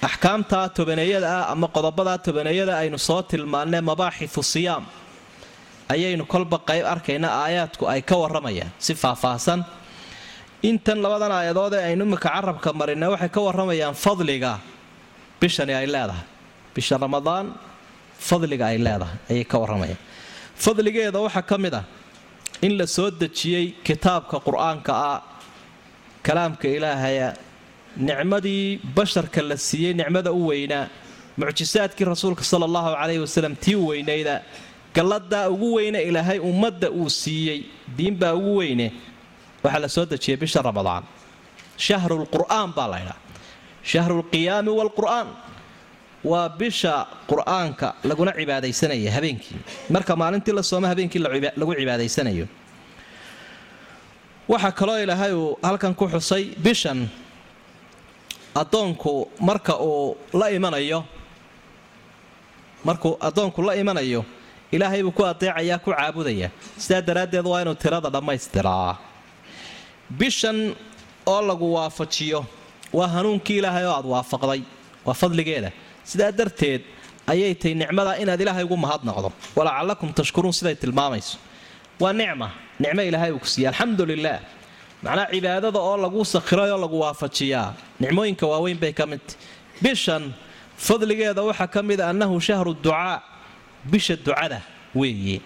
axkaamtaa tobaneeyada ah ama qodobadaa tobaneeyada aynu soo tilmaannay mabaaxithu siyaam. Ayaynu kolba qayb arkaynaa aayaadku ay ka warramayaan. Si faahfaahsan intan labadan aayadood ee aynu imika carabka marina waxay ka warramayaan fadliga bishani ay leedahay. Bisha ramadaan fadliga ay leedahay ayay ka warramayaan. Fadligeeda waxaa ka mid ah in la soo dejiyey kitaabka qur'aanka ah kalaamka ilaahaya nicmadii basharka la siiyey nicmada u weynaa mucjisaadkii rasuulka sala allahu calayhi wasalam tii weynayda galladaa ugu weyne ilaahay ummadda uu siiyey diinbaa ugu weyne. Waxaa la soo dejiyey bisha ramadaan. Shahrulqur'aan baa laydhaa shahrulqiyaami waalqur'aan waa bisha qur'aanka laguna cibaadaysanaya habeenkii. Marka maalintii la sooma habeenkii lagu cibaadaysanayo. Waxaa kaloo ilaahay uu halkan ku xusay bishan addoonku marka uu la imanayo markuu addoonku la imanayo ilaahay buu ku adeecayaa ku caabudaya. Sidaa daraaddeed waa inuu tirada dhammaystiraa. Bishan oo lagu waafajiyo waa hanuunkii ilaahay oo aad waafaqday waa fadligeeda. Sidaa darteed ayay tahay nicmada inaad ilaahay ugu mahadnaqdo walacallakum tashkuruun siday tilmaamayso. Waa nicma nicmo ilaahay uu ku siiya alxamdu lilaah macnaa cibaadada oo lagu sakhiray oo lagu waafajiyaa. Nicmooyinka waaweyn bay ka midta bishan fadligeeda waxaa ka mid a annahu shahru ducaa bisha ducada weeye.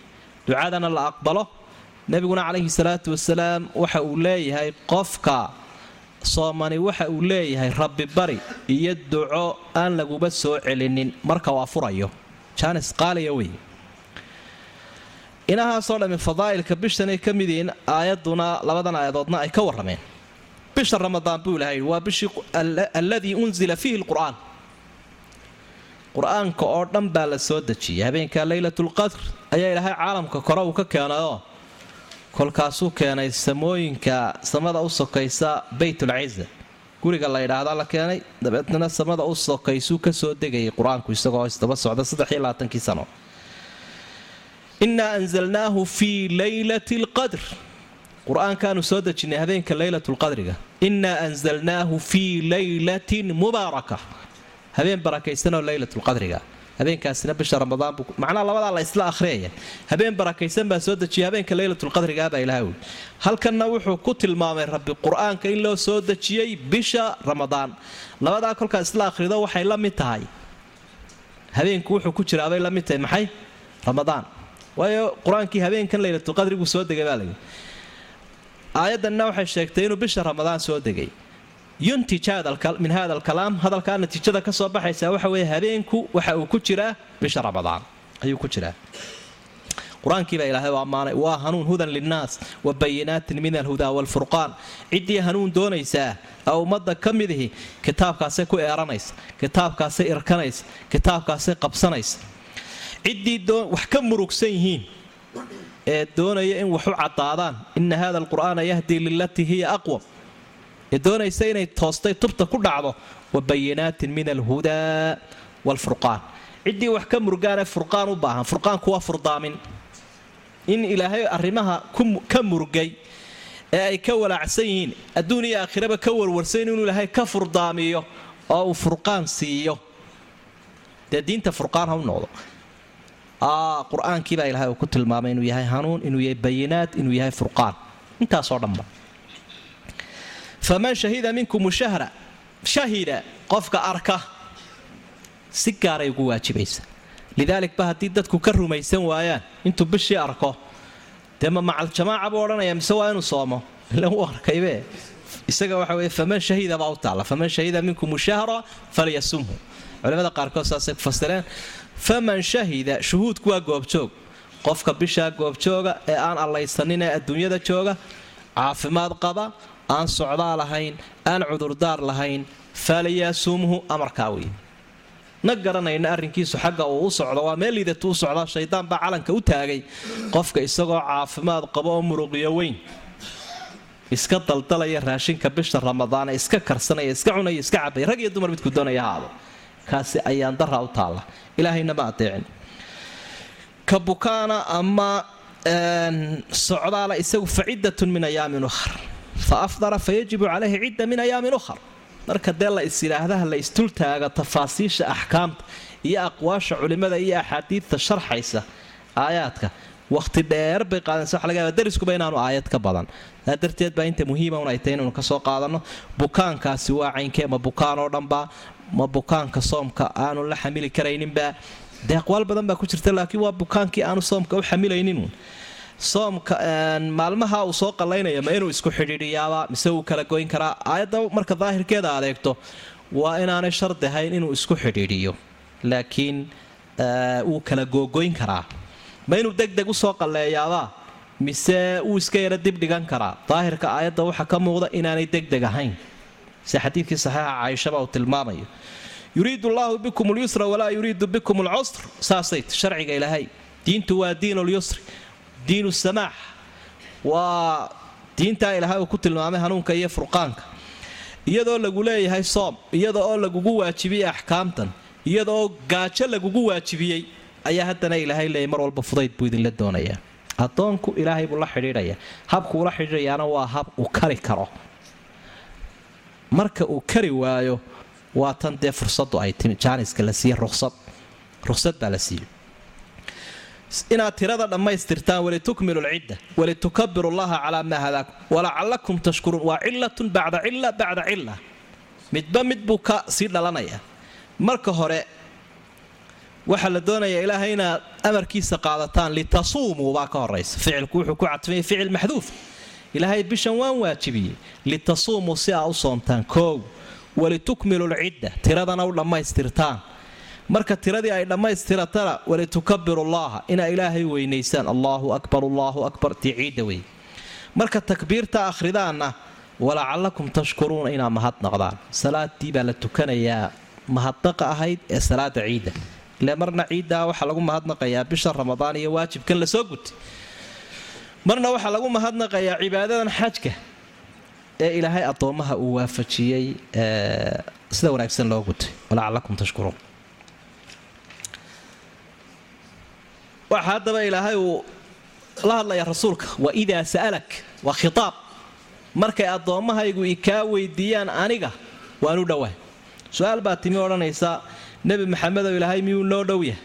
Ducadana la aqbalo nebiguna calayhi salaatu wasalaam waxa uu leeyahay qofka soomani waxa uu leeyahay rabbi bari iyo duco aan laguba soo celinin. Marka waa furayo. Jaanis qaaliya wey inahaasoo dhammi fadaa'ilka bishanay ka mid yihiin labadan aayadoodna ay ka warrameen. Bisha ramadaan buu ilahay waa bishii alladii unzila fiihi lqur'aan. Qur'aanka oo dhan baa la soo dejiyay habeenka leylatulqadr ayaa ilaahay caalamka kore uu ka keenayoo kolkaasuu keenay samooyinka samada u sokaysa baytulciza guriga la ydhaahdaa la keenay dabeetna samada u sokaysuu ka soo degayay qur'aanku isagoo isdaba socda saddexiyolabaatankii sano innaa anzalnaahu fii leylati lqadr qur'aankaanu soo dejinnay habeenka leylatulqadriga innaa anzalnaahu fii leylatin mubaaraka. Habeen barakaysanoo leylatulqadriga habeenkaasina bisha ramadaan buu macnaha labadaa la isla akhriyaya habeen barakaysan baa soo dejiyay habeenka leylatulqadrigaabaa ilaha wi halkanna wuxuu ku tilmaamay rabbi qur'aanka in loo soo dejiyey bisha ramadaan. Labadaa kolkaa isla akhrido waxay la mid tahay. Habeenku wuxuu ku jiraabay la mid tahay maxay? Ramadaan waayo qur'aankii habeenkan leylatulqadriguu soo degay baa layidhi aayaddanna waxay sheegtay inuu bisha ramadaan soo degay. Yuntij min hada alkalaam hadalkaa natiijada ka soo baxaysa waxa weeye habeenku waxa uu ku jiraa bisha ramadaan. Ayuu ku jiraa. Qur'aankiibaa ilaahay u ammaanay waa hanuun hudan linnaas wa bayinaatin min alhudaa waalfurqaan ciddii hanuun doonaysaa ee ummadda ka midihi kitaabkaasay ku eeranaysa kitaabkaasay irkanaysa kitaabkaasay qabsanaysa ciddii wax ka murugsan yihiin ee doonaya in wax u caddaadaan. Ina hada alqur'aana yahdii lilatii hiya aqwam ee doonaysa inay toostay tubta ku dhacdo wa bayinaatin min alhudaa waalfurqaan ciddii wax ka murugaanee furqaan u baahan. Furqaanku waa furdaamin. In ilaahay arrimaha ka murugay ee ay ka walaacsan yihiin adduun iyo aakhiraba ka warwarsan inuu ilaahay ka furdaamiyo oo uu furqaan siiyo. Dee diinta furqaan ha u noqdo qur'aankiibaa ilahay uu ku tilmaamay inuu yahay hanuun inuu yahay bayinaat inuu yahay furqaan. Intaasoo dhanba faman shahida minkum shahra shahida qofka arka si gaaray ugu waajibaysa lidaalik ba haddii dadku ka rumaysan waayaan intuu bishii arko dee ma macaljamaaca buu odhanaya mise waa inuu soomo? Ila uu arkaybe isaga waxa weye faman shahida baa u taalla. Faman shahida minkum shahra falyasumhu. Culimada qaarkood saasay ku fasireen faman shahida shuhuudku waa goobjoog. Qofka bishaa goobjooga ee aan allaysanin ee adduunyada jooga caafimaad qaba aan socdaa lahayn aan cudurdaar lahayn falyasumhu amarkaa wey na garanayna arrinkiisu xagga uu u socdo waa meel liidatu u socdaa shaydaan baa calanka u taagay. Qofka isagoo caafimaad qabo oo muruqiyo weyn iska daldalaya raashinka bisha ramadaan iska karsanaya iska cunaya iska cabaya rag iyo dumar midku doonaya haado kaasi ayaan dara u taalla. Ilaahayna adeecin ka bukaana ama socdaala isagu fa ciddatun min ayaamin ukhar. Fa afdara fa calayhi cidda min ayaamin ukhar. Marka dee la is la istultaaga tafaasiisha axkaamta iyo aqwaasha culimmada iyo axaadiidta sharxaysa aayaadka wakhti dheer bay qaadanaysa. Waxa laga yaaba dariskuba inaanu aayad ka badan. Saa darteed baa inta muhiima un ay tahay inaynu ka soo qaadanno bukaankaasi waa caynkee bukaan oo dhanba ma bukaanka soomka aanu la xamili karayninba. Dee aqwaal badan baa ku jirta laakiin waa bukaankii aanu soomka u xamilaynin soomka maalmaha uu soo qallaynaya ma inuu isku xidhiidhiyaaba mise wuu kala goyn karaa? Aayadda marka daahirkeeda adeegto waa inaanay shardi ahayn inuu isku xidhiidhiyo. Laakiin wuu kala googoyn karaa. Ma inuu deg deg u soo qalleeyaaba mise wuu iska yara dib dhigan karaa? Daahirka aayadda waxaa ka muuqda inaanay deg deg ahayn si xadiidkii saxiixa caaishaba uu tilmaamayo yuriidu allaahu bikum lyusra walaa yuriidu bikum alcusr saasayt sharciga ilaahay diintu waa diin lyusri diinu samaax. Waa diintaa ilaahay uu ku tilmaamay hanuunka iyo furqaanka. Iyadoo lagu leeyahay soom iyada oo lagugu waajibiyey axkaamtan iyada oo gaajo lagugu waajibiyey ayaa haddana ilaahay leeyay mar walba fudayd buu idinla doonayaa. Addoonku ilaahay buu la xidhiidhaya habku ula xidhiidhayaana waa hab uu kari karo marka uu kari waayo waa tan dee fursadu ay timi. Jaaniska la siiye ruqsad ruqsad baa la siiyey inaad tirada dhammaystirtaan walitukmilu walitukabiru llaha calaa maa hadaakum walacalakum tashkuruun. Waa cilatun bacda cila bacda cila midba mid buu ka sii dhalanaya marka hore waxaa la doonayaa ilaahay inaad amarkiisa qaadataan litasuumuu baa ka horaysa ficilku wuxuu ku cadfaya ficil maxduuf ilaahay bishan waan waajibiyey. Litasuumuu si aa u soomtaan koow. Walitukmilu lcidda. Tiradana u dhammaystirtaan. Marka tiradii ay dhammaystiratana walitukabiru llaha inaa ilaahay weynaysaan. Allaahu akbar allaahu akbar. Tii ciidda wey. Marka takbiirta akhridaanna walacalakum tashkuruuna inaa mahadnaqdaan salaadii baa la tukanayaa. Mahadnaqa ahayd ee salaada ciidda. Ile marna ciiddaa waxaa lagu mahadnaqayaa bisha ramadaan iyo waajibkan la soo gutay marna waxaa lagu mahadnaqayaa cibaadadan xajka ee ilaahay addoommaha uu waafajiyey sida wanaagsan loo gutay walacalakum tashkuruun. Waxa haddaba ilaahay uu la hadlaya rasuulka wa idaa sa'alak waa khitaab. Markay addoommahaygu i kaa weydiiyaan aniga waan u dhowaa. Su'aal baa timi odhanaysa nebi maxamedow ilaahay miyuu noo dhow yahay?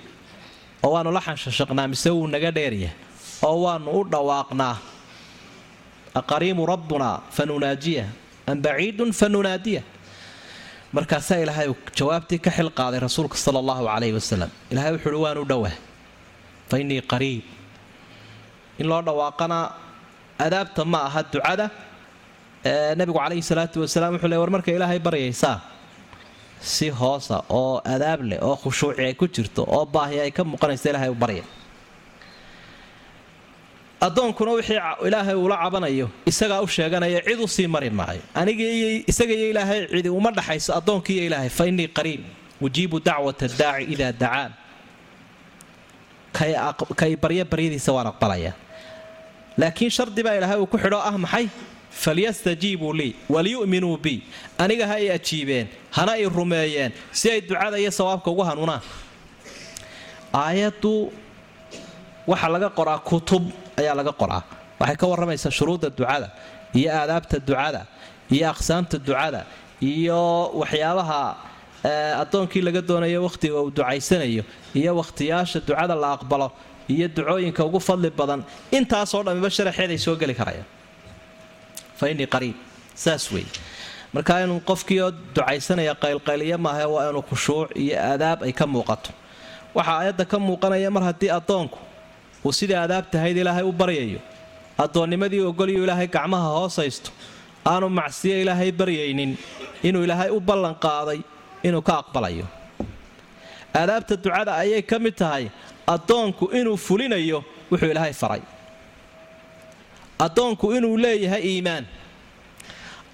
Oo waannu la xanshashaqnaa mise wuu naga dheeryahay oo waannu u dhawaaqnaa aqariimu rabbunaa fa nunaajiya am baciidun fa nunaadiya markaasaa ilaahay jawaabtii ka xil rasuulka sala allahu calayhi wasalam ilahay wuxuu uhi waan u dhowaa fa innii qariib in loo dhawaaqana adaabta ma aha ducada nabigu calayhi salaatu wasalaam wuxuu le war marka ilaahay baryaysaa si hoosa oo adaab leh oo khushuuci ay ku jirto oo baahi ay ka muuqanaysa ilaahay u barya addoonkuna wixii ilaahay uula cabanayo isagaa u sheeganaya cid u sii mari maayo. Aniga isaga iyo ilaahay cidi uma dhaxayso addoonkii iyo ilaahay fa innii qariib. Ujiibu dacwata daaci idaa dacaan. Kay barya baryadiisa waan aqbalayaa laakiin shardi baa ilaahay uu ku xidho ah maxay? Falyastajiibuu lii waliyu'minuu bi. Aniga ha ay ajiibeen hana ay rumeeyeen si ay ducada iyo sawaabka ugu hanuunaan. Aayaddu waxaa laga qoraa kutub ayaa laga qoraa. Waxay ka warramaysaa shuruudda ducada iyo aadaabta ducada iyo aqsaamta ducada iyo waxyaabaha addoonkii laga doonayo wakhtiga uu ducaysanayo iyo wakhtiyaasha ducada la aqbalo iyo ducooyinka ugu fadli badan. Intaasoo dhammiba sharaxeeday soo geli karayaan. Fa qariib. Saas wey marka inuu qofkii oo ducaysanaya qaylqayliya maahae waa inuu khushuuc iyo aadaab ay ka muuqato. Waxaa aayadda ka muuqanaya mar haddii addoonku uu sidai aadaabtahayd ilaahay u baryayo. Addoonnimadii ogolyu ilaahay gacmaha hoos haysto aanu macsiyo ilaahay baryaynin inuu ilaahay u ballanqaaday inuu ka aqbalayo. Aadaabta ducada ayay ka mid tahay addoonku inuu fulinayo wuxuu ilaahay faray. Addoonku inuu leeyahay iimaan.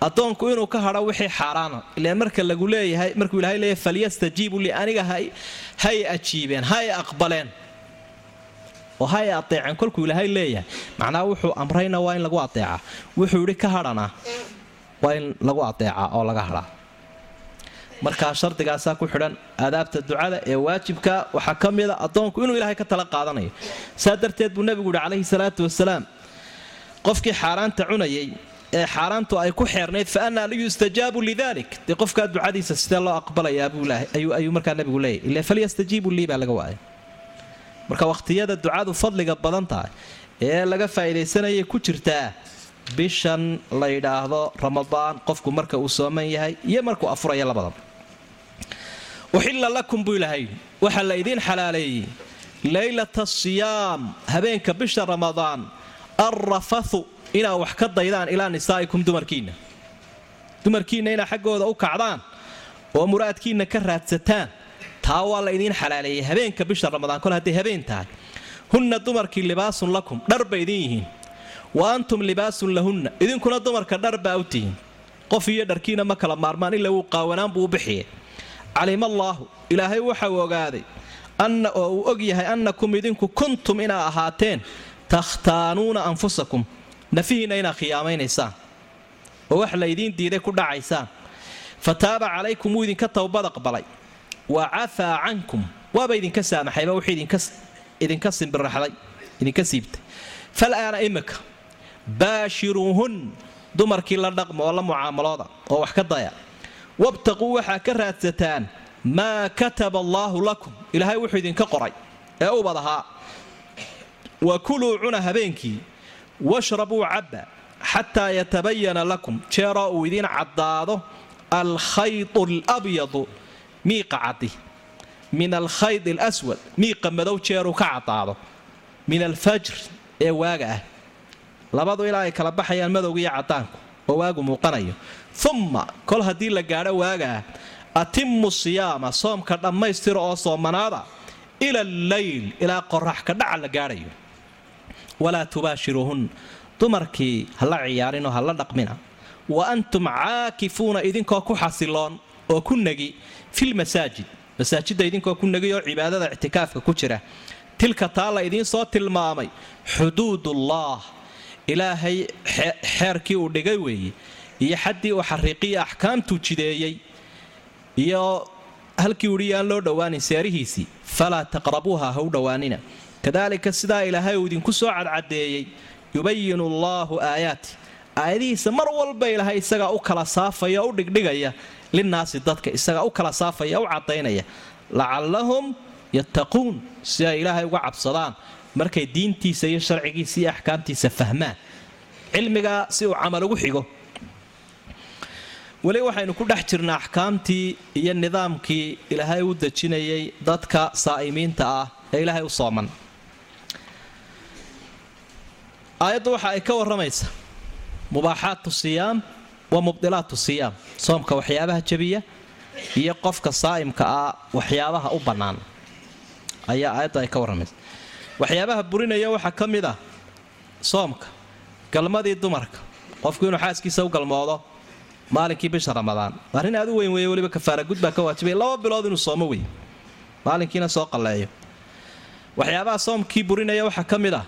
Addoonku inuu ka hadho wixii xaaraana ile marka lagu leeyahay markuu ilahay leeyahay falyastajiibuu li aniga hay ajiibeen hay aqbaleen oo hay adeeceen kolkuu ilaahay leeyahay. Macnaha wuxuu amrayna waa in lagu adeecaa wuxuu idhi ka hadhana waa in lagu adeecaa oo laga hadhaa. Markaa shardigaasaa ku xidhan aadaabta ducada ee waajibka waxaa ka mida addoonku inuu ilaahay ka tala qaadanayo. Saa darteed buu nebigu yihi calayhi salaatu wasalaam qofkii xaaraanta cunayay ee xaaraantu ay ku xeernayd fa annaa liyustajaabu lidalik. Dee qofkaa ducadiisa sidee loo aqbalayaa ayuu markaa nebigu leeyahy ila falyastajiibuu lii baa laga waaya marka wakhtiyada ducadu fadliga badan tahay ee laga faa'iidaysanayay ku jirtaa bishan la yidhaahdo ramadaan qofku marka uu sooman yahay iyo markuu afuraya labadaba uxilla lakum buu ilahay waxaa la idiin xalaaleeyey leylata asiyaam habeenka bisha ramadaan alrafathu inaad wax ka daydaan ilaa nisaa'ikum dumarkiinna. Dumarkiinna inaad xaggooda u kacdaan oo muraadkiinna ka raadsataan taa waa la idiin xalaaleeyey habeenka bisha ramadaan. Kol habeen tahay hunna dumarkii libaasun lakum dhar bay idin yihiin. Wa antum libaasun lahunna. Idinkuna dumarka dhar baa u tihiin. Qof iyo dharkiina ma kala maarmaan ila wuu qaawanaan buu u bixiye calima allaahu ilaahay waxa uu ogaaday anna oo uu og yahay annakum idinku kuntum inaa ahaateen takhtaanuuna anfusakum. Nafihiinna inaad khiyaamaynaysaan oo wax laydiin diiday ku dhacaysaan. Fa taaba calaykum wuu idinka towbad aqbalay wa cafaa cankum waaba idinka saamaxayba wuxuu idinka simbiraxday idinka siibtay fal aana imika baashiruuhun dumarkii la dhaqma oo la mucaamalooda oo wax ka daya wabtaquu waxaa ka raadsataan maa kataba allaahu lakum ilaahay wuxuu idinka qoray ee ubad ahaa wa kuluu cuna habeenkii washrabuu cabba xataa yatabayana lakum jeeroo uu idiin caddaado alkhaydu alabyadu miiqa caddi min alkhayd alaswad miiqa madow jeeruu ka caddaado min alfajr ee waaga ah. Labadu ilaa ay kala baxayaan madowgiiyo caddaanku oo waagu muuqanayo. Umma kol haddii la gaadho waagaa atimu siyaama soomka dhammaystira oo soomanaada ila alleyl ilaa qorax ka dhaca la gaadhayo. Walaa tubaashiruuhun dumarkii hala ciyaarinoo hala dhaqmina. Wa antum caakifuuna idinkoo ku xasiloon oo ku negi filmasaajid masaajidda idinkoo ku negi oo cibaadada ictikaafka ku jira tilka taa la idiin soo tilmaamay xuduudullaah ilaahay xeerkii uu dhigay weeye iyo xaddii uu xariiqiya axkaamtuu jideeyey iyo halkii uhi aan loo dhowaanin seerihiisii falaa taqrabuuha ha u dhowaanina kadaalika sidaa ilaahay uu idinku soo cadcadeeyey yubayinu allaahu aayaati aayadihiisa mar walba ilaahay isagaa u kala saafaya u dhigdhigaya. Linnaasi dadka isagaa u kala saafaya u caddaynaya. Lacallahum yattaquun si ay ilaahay uga cabsadaan markay diintiisa iyo sharcigiisa iyo axkaamtiisa fahmaan. Cilmigaa si uu camal ugu xigo. Weli waxaynu ku dhex jirnaa axkaamtii iyo nidaamkii ilaahay u dejinayay dadka saa'imiinta ah ee ilaahay u sooman. Aayaddu waxa ay ka warramaysaa mubaaxaatu siyaam wa mubdilaatu siyaam. Soomka waxyaabaha jabiya iyo qofka saa'imka ah waxyaabaha u bannaan. Ayaa aayaddu ay ka warramaysa waxyaabaha burinaya waxaa ka mid ah soomka galmadii dumarka. Qofku inuu xaaskiisa u galmoodo maalinkii bisha ramadaan. Arrin aad u weyn weeye weliba kafaaragud baa ka waajibay. Laba bilood inuu soomo wey maalinkiina soo qalleeyo. Waxyaabaha soomkii burinaya waxaa ka mid ah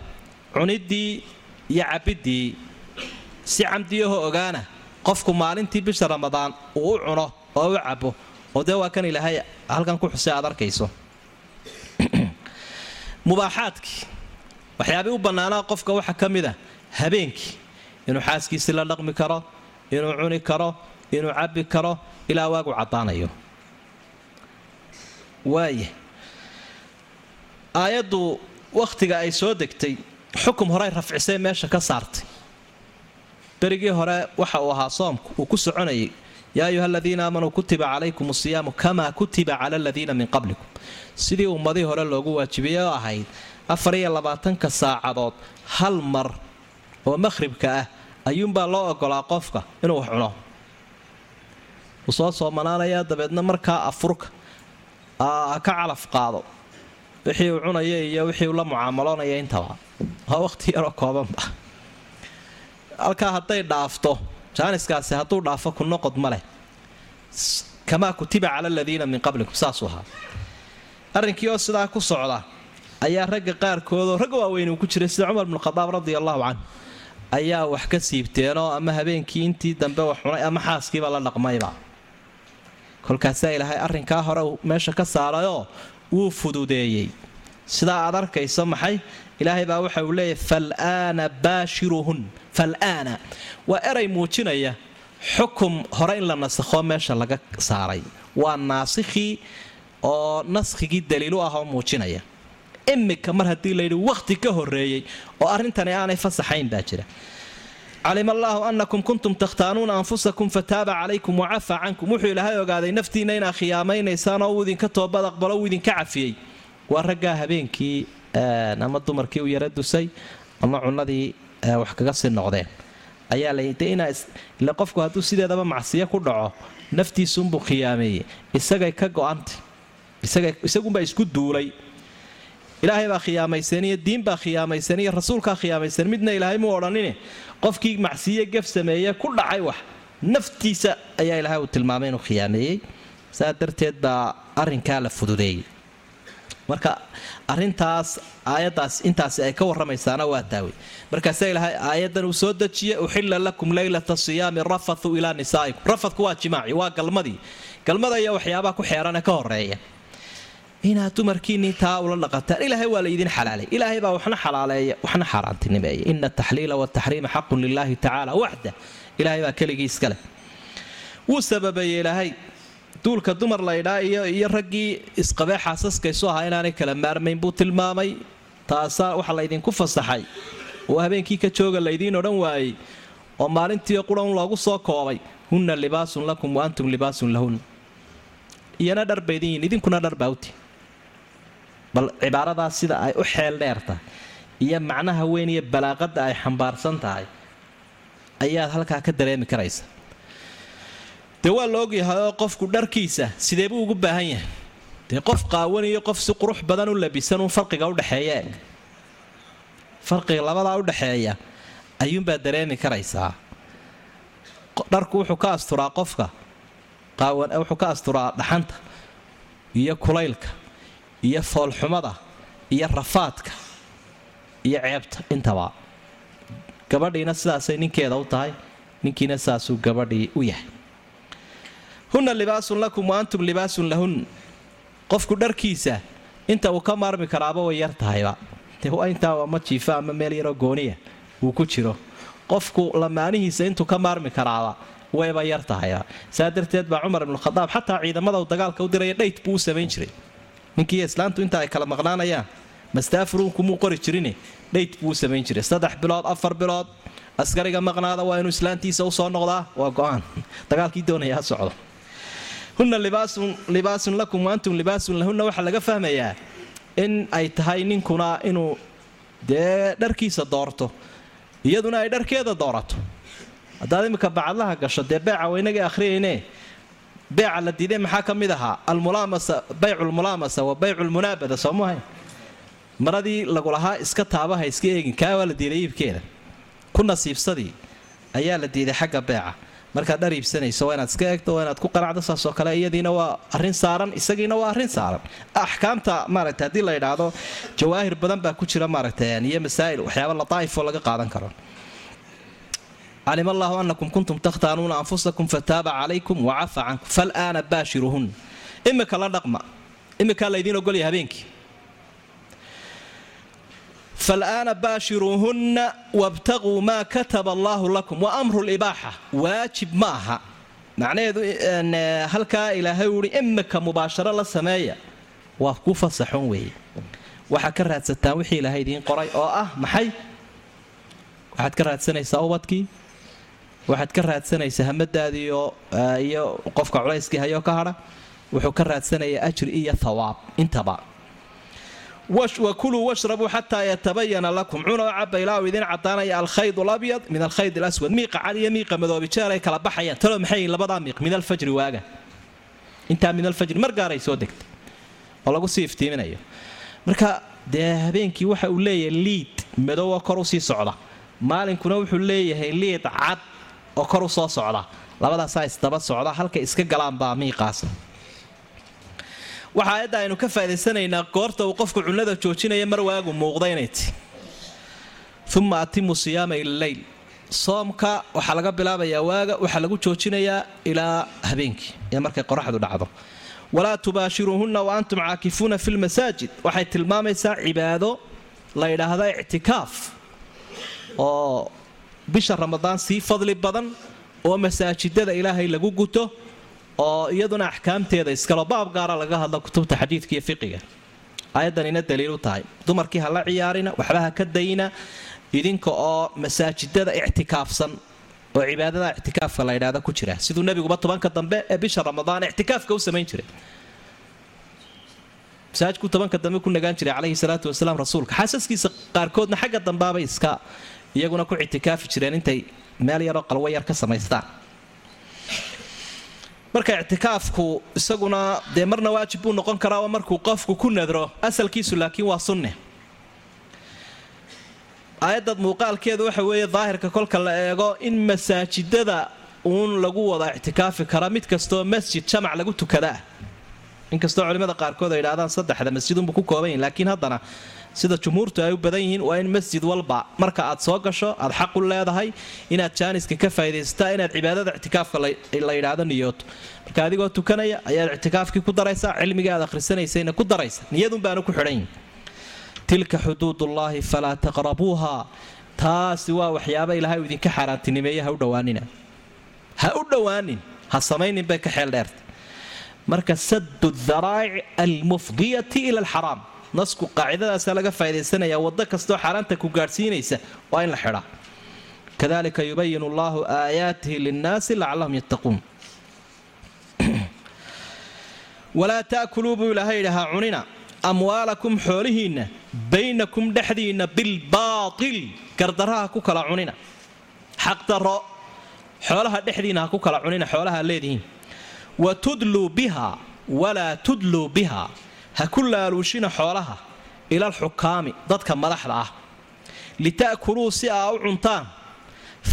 cuniddii iyo cabbiddii si camdiyaho ogaana qofku maalintii bisha ramadaan uu u cuno oo u cabbo oo dee waa kan ilaahay halkan ku xusay aad arkayso. Mubaaxaadkii waxyaabii u bannaanaa qofka waxaa ka mid ah habeenkii inuu xaaskiisii la dhaqmi karo inuu cuni karo inuu cabbi karo ilaa waagu caddaanayo. Waaya aayaddu wakhtiga ay soo degtay xukum horey rafcisay meesha ka saartay berigii hore waxa uu ahaa soomku uu ku soconayay yaa ayuha aladiina aamanuu kutiba calaykum asiyaamu kamaa kutiba cala aladiina min qablikum. Sidii ummadihii hore loogu waajibiyey oo ahayd afar iyo labaatanka saacadood hal mar oo makhribka ah ayuunbaa loo ogolaa qofka inuu wax cuno. Uu soo soomanaanayaa dabeedna markaa afurka ka calaf qaado. Wixii uu cunaya iyo wixii uu la mucaamaloonaya intaba waa waqhti yaroo koobanba halkaa hadday dhaafto jaaniskaasi hadduu dhaafo ku noqod ma kamaa kutiba cala aladiina min qablikum saasuu ahaa. Arrinkii oo sidaa ku socda ayaa ragga qaarkoodoo ragga waaweyn uu ku jiray sida cumar bnukhadaab radia allahu canhu ayaa wax ka siibteenoo ama habeenkii intii dambe wax ama xaaskiiba la dhaqmayba. Kolkaasaa ilaahay arrinkaa hore meesha ka saarayoo wuu fududeeyey. Sidaa aad arkayso maxay ilaahay baa waxa uu leeyahy fal'aana baashiruhun. Fal'aana. Waa eray muujinaya xukum hore la nasakho meesha laga saaray. Waa naasikhii oo naskhigii daliilu ah oo muujinaya. Imika mar haddii layidhi wakhti ka horreeyey oo arrintani aanay fasaxayn baa jira. Calima allaahu anakum kuntum takhtaanuuna anfusakum fataaba calaykum wacafa cankum. Wuxuu ilaahay ogaaday naftiinna inaad khiyaamaynaysaan oo uu idinka toobad aqbalo uu idinka cafiyey. Waa raggaa habeenkii ama dumarkii u yara dusay ama cunadii wax kaga sii noqdeen. Ayaa layile qofku hadduu sideedaba macsiyo ku dhaco naftiisuunbuu khiyaameeyey. Isagay ka go-anta isagunbaa isku duulay. Ilaahay baa khiyaamaysan iyo diin baa khiyaamaysan iyo rasuulkaa khiyaamaysan. Midna ilaahay muu odhanine qofkii macsiye gef sameeye ku dhacay wax. Naftiisa ayaa ilaahay uu tilmaamay inuu khiyaameeyey. Saa darteed baa arrinkaa la fududeeyey. Marka arintaas aayadaas intaasi ay ka waramaysaana waa taawey markaasaa ilaahay aayadan uu soo dejiye uxilla lakum leylata siyaami rafathu ilaa nisaa'ikum. Rafadku waa jimaaci waa galmadii galmada iyo waxyaabaha ku xeerane ka horreeya inaad dumarkiinii taa ula dhaqataan ilaahay waa laydin xalaalay. Ilaahay baa waxna xalaaleeya waxna xaaraantinimeeya. Ina ataxliila wataxriima xaqun lilaahi tacaala waxda ilaahay baa keligii iskale wuu sababeeyey ilaahay duulka dumar laydhaa iyo raggii isqabee xaasaskaysu ahaa inaanay kala maarmayn buu tilmaamay. Taasaa waxa laydinku fasaxay. Oo habeenkii ka jooga laydiin odhan waayey oo maalintii quran loogu soo koobay. Hunna libaasun lakum wa antum libaasun lahun. Iyana dhar baydinyiin idinkuna dhar baawti bal cibaaradaas sida ay u xeel dheertahay iyo macnaha weyn iyo balaaqada ay xambaarsan tahay ayaad halkaa ka dareemi karaysa dee waa la ogyahay oo qofku dharkiisa sidee buu ugu baahan yahay? Dee qof qaawaniyo qof si qurux badan u labisan uun farqiga udhexeeya eeg farqiga labadaa udhexeeya ayuunbaa dareemi karaysaa. Dharku wuxuu ka asturaa qofka. Qaawan wuxuu ka asturaa dhaxanta iyo kulaylka iyo foolxumada iyo rafaadka iyo ceebta intaba. Gabadhiina sidaasay ninkeeda u tahay ninkiina sidaasuu gabadhii u yahay hunna libaasun lakum wa antum libaasun lahun. Qofku dharkiisa inta uu ka maarmi karaaba way yar tahayba intaa ama jiifa ama meel yaroo gooniya uu ku jiro. Qofku lamaanihiisa intuu ka maarmi karaaba wayba yar tahayba saa darteed baa cumar ibnukhadaab xataa ciidamada uu dagaalka u diraya dhayt buu u samayn jiray. Ninkii islaantu inta ay kala maqnaanayaan mastaafuruunkumuu qori jirine dhayt buu u samayn jiray. Saddex bilood afar bilood askariga maqnaada waa inuu islaantiisa u soo noqdaa waa go'aan. Dagaalkii doonaya socdo hunna libaasun lakum wa antum libaasun lahunna. Waxaa laga fahmayaa in ay tahay ninkuna inuu dee dharkiisa doorto iyaduna ay dharkeeda doorato. Haddaad imika bacadlaha gasho dee beeca waynagii akhriyayne beeca la diiday maxaa ka mid ahaa? Almulaamasa bayculmulaamasa wa bayculmunaabada soomahay maradii lagulahaa iska taabaha iska eegin kaa waa la diiday iibkeeda ku nasiibsadii ayaa la diiday xagga beeca markaad dhar iibsanayso waa inaad iska eegto waa inaad ku qanacdo saasoo kale iyadiina waa arrin saaran isagiina waa arrin saaran. Axkaamta maaragta haddii la idhaahdo jawaahir badan baa ku jira maaragta iyo masaa'il waxyaaba lataa'ifoo laga qaadan karo. Calima allaahu anakum kuntum takhtaanuuna anfusakum fataaba calaykum wacafa cankum fal'aana baashiruhun. Imika la dhaqma imikaa laydiin ogolya habeenkii fal'aana baashiruuhunna wabtaquu maa kataba allaahu lakum wa amru libaaxa waajib ma aha macnaheedu halkaa ilaahay uhi imika mubaasharo la sameeya waa ku fasaxon weeye waxaad ka raadsataan wixii ilaahay idiin qoray oo ah maxay waxaad ka raadsanaysaa ubadkii waxaad ka raadsanaysaa hamadaadii iyo qofka culayskii hayoo ka hadha wuxuu ka raadsanayaa ajri iyo thawaab intaba wakuluu washrabuu xataa yatabayana lakum. Cunoo caba ilaa uu idiin cadaanaya alkhayd labyad min alkhayd alaswad. Miiqa cad iyo miiqa madoobi jeer ay kala baxayaan. Talo maxay labadaa miiq? Min alfajri waaga. Intaa min alfajri mar gaaray soo degtay. Oo lagu sii iftiiminayo. Marka dee habeenkii waxa uu leeyahay liid madowoo kor u sii socda. Maalinkuna wuxuu leeyahay liid cad oo kor u soo socda. Labadaasaa isdaba socda halkay iska galaanbaa miiqaas waxa aayadda aynu ka faa'idaysanaynaa goorta uu qofku cunnada joojinaya mar waagu muuqda inay ti. Uma atimu siyaama ila leyl soomka waxaa laga bilaabayaa waaga waxaa lagu joojinayaa ilaa habeenkii ee markay qoraxdu dhacdo. Walaa tubaashiruuhunna wa antum caakifuuna fi lmasaajid waxay tilmaamaysaa cibaado la yidhaahda ictikaaf oo bisha ramadaan sii fadli badan oo masaajidada ilaahay lagu guto oo iyaduna axkaamteeda iskalo baab gaara laga hadla kutubta xadiidka iyo fiqiga. Ayadanina daliil u tahay. Dumarkii ha la ciyaarina waxba ka dayna idinka oo masaajidada ictikaafsan oo cibaadada ictikaafka la ydhahda ku jira. Siduu nebiguba tobanka dambe ee bisha ramadaan ictikaafka u samayn jiray. Masaajidku tobanka dambe ku nagaan jiray calayhi salaatu wasalaam rasuulka. Xaasaskiisa qaarkoodna xagga dambaabay iska iyaguna ku ictikaafi jireen intay meel yaroo qalwo yar ka samaystaan marka ictikaafku isaguna dee marna waajib buu noqon karaa markuu qofku ku nadro asalkiisu laakiin waa sunne. Aayadad muuqaalkeedu waxa weeye daahirka kolka la eego in masaajidada uun lagu wada ictikaafi kara mid kastoo masjid jamac lagu tukadaa. Inkastoo culimmada qaarkood ay idhahdaan saddexda masjidunbu ku kooban yihiin laakiin haddana sida jumhuurtu ay u badan yihiin waa in masjid walba marka aad soo gasho aad xaq u leedahay inaad jaaniska ka faa'idaysataa inaad cibaadada ictikaafka la yidhaahdo niyooto. Marka adigoo tukanaya ayaad ictikaafkii ku daraysaa cilmigii aad akhrisanaysayna ku daraysa. Niyadun baanu ku xidhan yihiin tilka xuduudullaahi falaa taqrabuuha. Taasi waa waxyaaba ilaahay uu idinka xaaraantinimeeye ha u dhowaanina ha u dhowaanin ha samaynin bay ka xeel dheerta marka sadu daraa'ic almufdiyati ila alxaraam nasku qaacidadaasa laga faa'idaysanaya waddo kastoo xaaraanta ku gaadhsiinaysa waa in la xidhaa. Kadalika yubayin allahu aayaatihi linnaasi lacallahum yattaquun. Walaa ta'kuluu buu ilaahay yidhahaa cunina amwaalakum xoolihiinna baynakum dhexdiinna bilbaatil gardaraha ku kala cunina. Xaqdaro xoolaha dhexdiinna ha ku kala cunina xoolaha leedihiin. Wa tudluu biha walaa tudluu biha ha ku laaluushina xoolaha ilal xukaami dadka madaxda ah. Lita'kuluu si aa u cuntaan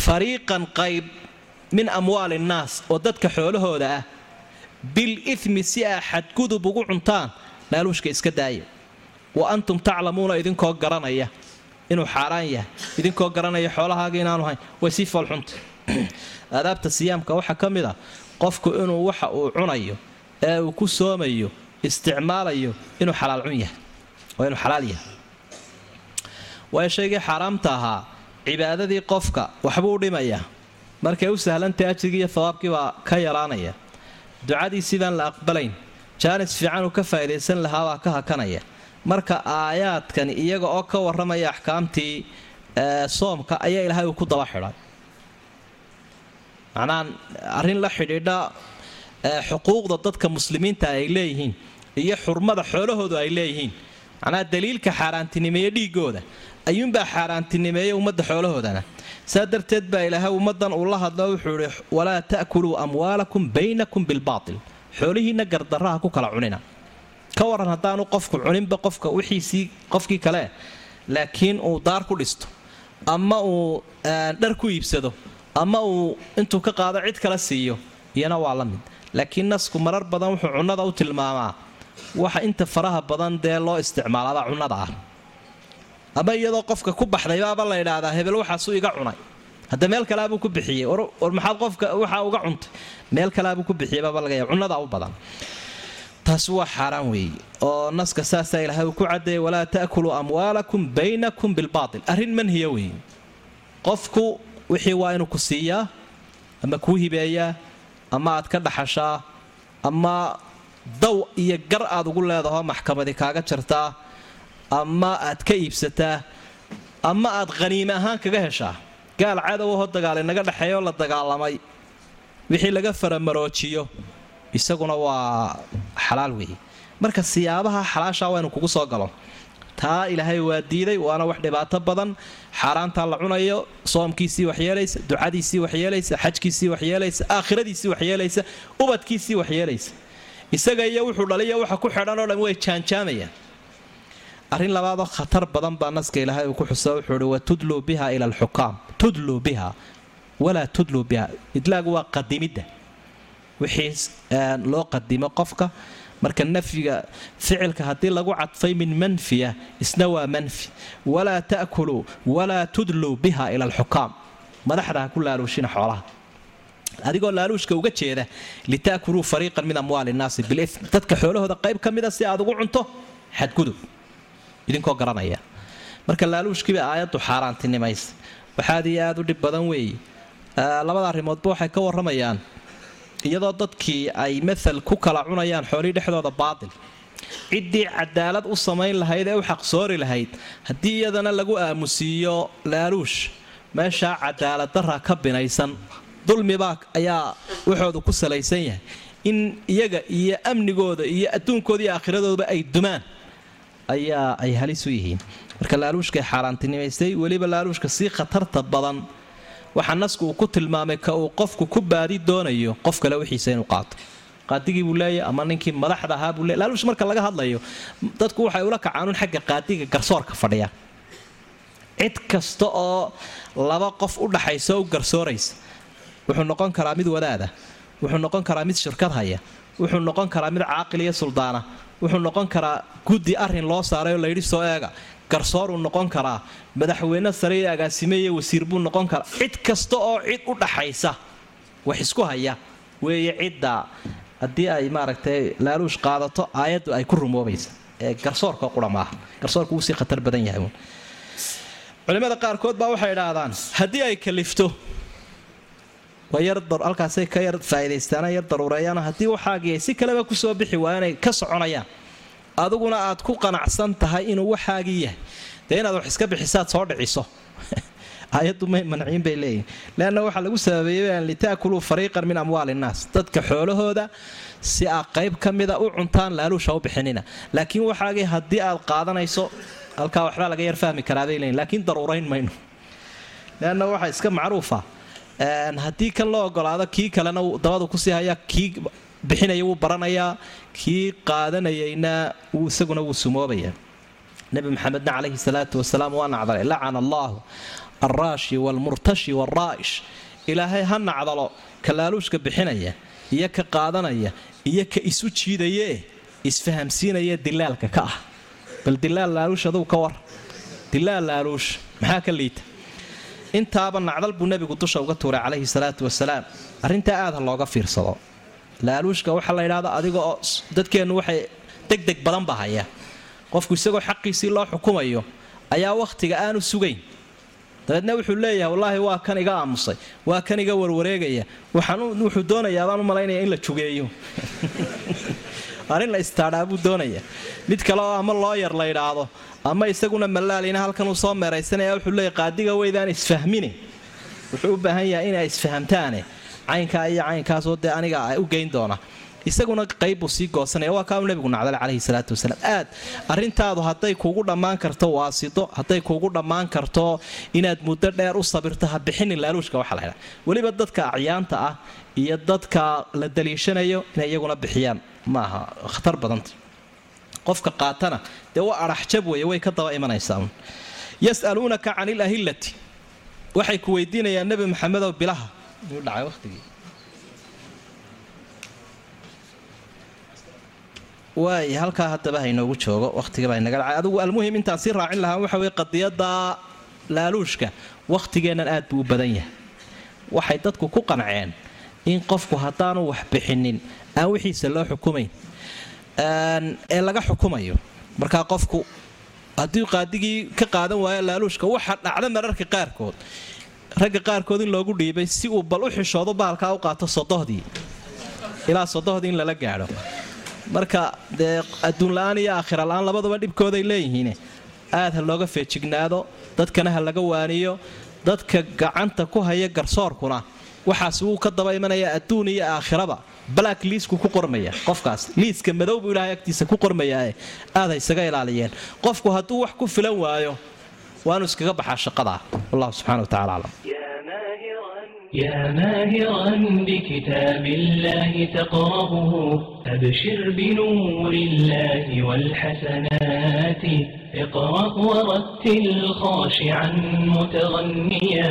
fariiqan qayb min amwaali innaas oo dadka xoolahooda ah. Bil ifmi si aa xadgudub ugu cuntaan laaluushka iska daaya wa antum taclamuuna idinkoo garanaya inuu xaaraan yahay idinkoo garanaya xoolahaaga inaanu hayn. Way sii foolxunta aadaabta siyaamka waxaa ka mid a qofku inuu waxa uu cunayo ee uu ku soomayo isticmaalayo inuu xalaal cun yahay waa inuu xalaal yahay. Waayo shaygii xaaraamta ahaa cibaadadii qofka waxbuu dhimayaa markay u sahlantay ajrigii iyo hawaabkii baa ka yaraanaya. Ducadiisii baan la aqbalayn jaanis fiican uu ka faa'idaysan lahaa baa ka hakanaya. Marka aayaadkan iyaga oo ka warramaya axkaamtii soomka ayaa ilaahay uu ku daba xidhay. Macnaha arrin la xidhiidha xuquuqda dadka muslimiinta ay leeyihiin iyo xurmada xoolahoodu ay leeyihiin. Macnaha daliilka xaaraantinimeeye dhiigooda ayuunbaa xaaraantinimeeyey ummadda xoolahoodana. Saa darteed baa ilaahay ummaddan uu la hadlo wuxuu ihi walaa ta'kuluu amwaalakum baynakum bilbaatil. Xoolihiinna gardaraha ku kala cunina. Ka waran haddaanu qofku cuninba qofka wixiisii qofkii kale laakiin uu daar ku dhisto ama uu dhar ku iibsado ama uu intuu ka qaado cid kala siiyo iyana waa la mid. Laakiin nasku marar badan wuxuu cunnada u tilmaamaa waxa inta faraha badan dee loo isticmaalaaba cunnada ah. Ama iyadoo qofka ku baxdaybaaba la ydhaahdaa hebel waxaasuu iga cunay. Hadda meel kaleabuu ku bixiyey. War maxaad qofka waxaa uga cuntay? Meel kaleabuu ku bixiyeybaaba laga yaaba cunnada u badan. Taasi waa xaaraan weeye oo naska saasaa ilaahay uu ku caddeeyay walaa ta'kuluu amwaalakum baynakum bilbaatil. Arrin manhiya weeye qofku wixii waa inuu ku siiyaa ama kuu hibeeyaa ama aad ka dhaxashaa ama daw iyo gar aad ugu leedaho maxkamadi kaaga jartaa ama aad ka iibsataa ama aad khaniime ahaan kaga heshaa. Gaal cadowahoo dagaal inaga dhexeeyaoo la dagaalamay. Wixii laga faramaroojiyo isaguna waa xalaal weeye marka siyaabaha xalaashaa waa inuu kugu soo galo. Taa ilaahay waa diiday waana wax dhibaato badan. Xaaraantaa la cunayo soomkiisii waxyeelaysa ducadiisii waxyeelaysa xajkiisii waxyeelaysa aakhiradiisii waxyeelaysa ubadkiisii waxyeelaysa isaga iyo wuxuu dhaliya waxa ku xidhan oo dhan way jaanjaamayaan. Arrin labaadoo khatar badan baa naska ilaahay uu ku xusa wuxuu ihi watudluu biha ila alxukaam. Tudluu biha. Walaa tudluu biha. Idlaagu waa qadimidda. Wixii loo qadimo qofka marka nafyiga ficilka haddii lagu cadfay min manfiya isna waa manfi. Walaa ta'kuluu walaa tudluu biha ila alxukaam. Madaxda ha ku laaluushina xoolaha adigoo laaluushka uga jeeda litaakuluu fariiqan min amwaali nnaasi. Bilitm dadka xoolahooda qayb ka mida si aad ugu cunto xadgudub. Idinkoo garanaya. Marka laaluushkiiba aayaddu xaaraantinimaysa waxaad iyo aad u dhib badan weeye labada arrimoodba waxay ka warramayaan iyadoo dadkii ay maal ku kala cunayaan xoolihii dhexdooda baatil. Ciddii cadaalad u samayn lahayd ee u xaqsoori lahayd haddii iyadana lagu aamusiiyo laaluush meeshaa cadaaladdarra ka binaysan dulmibaa ayaa waxoodu ku salaysan yahay. In iyaga iyo amnigooda iyo adduunkooda iyo aakhiradoodaba ay dumaan ayaa ay halis u yihiin. Marka laaluushkay xaaraantinimaysay weliba laaluushka sii khatarta badan waxaa nasku uu ku tilmaamay ka uu qofku ku baadi doonayo qof kale wixiisa inuu qaato. Qaadigii buu leeyahy ama ninkii madaxda ahaa buu leey laaluush marka laga hadlayo dadku waxay ula kacaanuun xagga qaadiga garsoorka fadhiya. Cid kasta oo laba qof u dhaxaysa u garsooraysa wuxuu noqon karaa mid wadaada. Wuxuu noqon karaa mid shirkad haya. Wuxuu noqon karaa mid caaqil iyo suldaana. Wuxuu noqon karaa guddi arrin loo saaray oo layidhi soo eega. Garsooruu noqon karaa. Madaxweyne sare iyo agaasime iyo wasiir buu noqon karaa. Cid kasta oo cid u dhaxaysa wax isku haya. Weeye cidda haddii ay maaragtay laaluush qaadato aayaddu ay ku rumoobaysa. Ee garsoorka qura maaha garsoorka wuu sii khatar badan yahay. Culimada qaarkood baa waxay idhaahdaan haddii ay kalifto halkaasay ka yar faaidaystaan yar daruureeyaan haddii waxaagii ay si kaleba ku soo bixi waa inay ka soconayaan. Adiguna aad ku qanacsan tahay inuu waxaagii yahay dee inaad wax iska bixisaad soo dhiciso. Aayaddu may manciin bay leeyihiin leanna waxaa lagu sababeeyey litaakuluu fariiqan min amwaali innaas dadka xoolahooda si aad qayb ka mida u cuntaan laaluusha u bixinina. Laakiin waxaagii haddii aad qaadanayso halkaa waxbaa laga yar fahmi karaabay leeyiin laakiin daruurayn mayno. Leanna waxaa iska macruufa haddii kan loo ogolaado kii kalena dabadu ku sii haya kii bixinaya wuu baranayaa kii qaadanayayna isaguna wuu sumoobaya nebi maxamedna calayhi salaatu wasalaam waa nacdalay lacana allaahu alraashi waalmurtashi waalraa'ish ilaahay ha nacdalo ka laaluushka bixinaya iyo ka qaadanaya iyo ka isu jiidayee isfahamsiinaya dilaalka ka ah. Bal dilaal laaluush aduu ka war. Dilaal laaluush maxaa ka liita intaaba nacdal buu nebigu dusha uga tuuray calayhi salaatu wasalaam. Arrintaa aad ha looga fiirsado. Laaluushka waxaa la yidhahda adiga oo dadkeennu waxay degdeg badan ba haya. Qofku isagoo xaqiisii loo xukumayo ayaa wakhtiga aanu sugayn. Dabeedna wuxuu leeyahay wallaahi waa kan iga aamusay waa kan iga warwareegaya. Wuxuu doonayaa baan u malaynaya in la jugeeyo. Arrin la istaadhaa buu doonaya mid kale oo ama loo yar la yidhaahdo ama isaguna malaalina halkan uu soo meeraysanaya wuxuu leeyahy qaadiga weydaan isfahmine wuxuu u baahan yahay inay isfahamtaane. Caynkaa iyo caynkaasoo dee aniga u geyn doona. Isaguna qaybbuu sii goosanaya waa kaau nebigu nacdale calayhi salaatu wasalaam. Aad arrintaadu hadday kuugu dhammaan karto waasido hadday kuugu dhammaan karto inaad muddo dheer u sabirto ha bixinin laaluushka waxaa la ydhaha weliba dadka acyaanta ah iyo dadka la daliishanayo inay iyaguna bixiyaan. Maaha khatar badanta qofka qaatana dee waa araxjab weeye way ka daba imanaysaa yasaluunaka can ilahillati waxay ku weydiinayaan nebi maxamedow bilaha. Waay halkaa haddaba hainoogu joogo waqhtigabaa inaga dhacay. Almuhim intaan sii raacin lahaa waxa weye qadiyadda laaluushka wakhtigeennan aad buu u badan yahay. Waxay dadku ku qanceen in qofku haddaanu wax bixinin aan wixiisa loo xukumayn ee laga xukumayo. Markaa qofku haddii qaadigii ka qaadan waayo laaluushka waxa dhacda mararka qaarkood. Ragga qaarkood in loogu dhiibay si uu bal u xishoodo bahalkaa u qaato sodohdii ilaa sodohdii in lala gaadho. Marka dee adduunla-aan iyo aakhira la'aan labaduba dhibkooday leeyihiin aad ha looga feejignaado dadkana ha laga waaniyo dadka gacanta ku haya garsoorkuna waxaas wuu ka daba imanaya adduun iyo aakhiraba black liisku ku qormaya qofkaas liiska madow buu ilahay agtiisa ku qormayaae aad ha isaga ilaaliyeen qofku hadduu wax ku filan waayo waanu iskaga baxaa shaqadaa wallahu subxana wa tacala aclam يا ماهرا بكتاب الله تقرأه أبشر بنور الله والحسنات اقرأ ورتل خاشعا متغنيا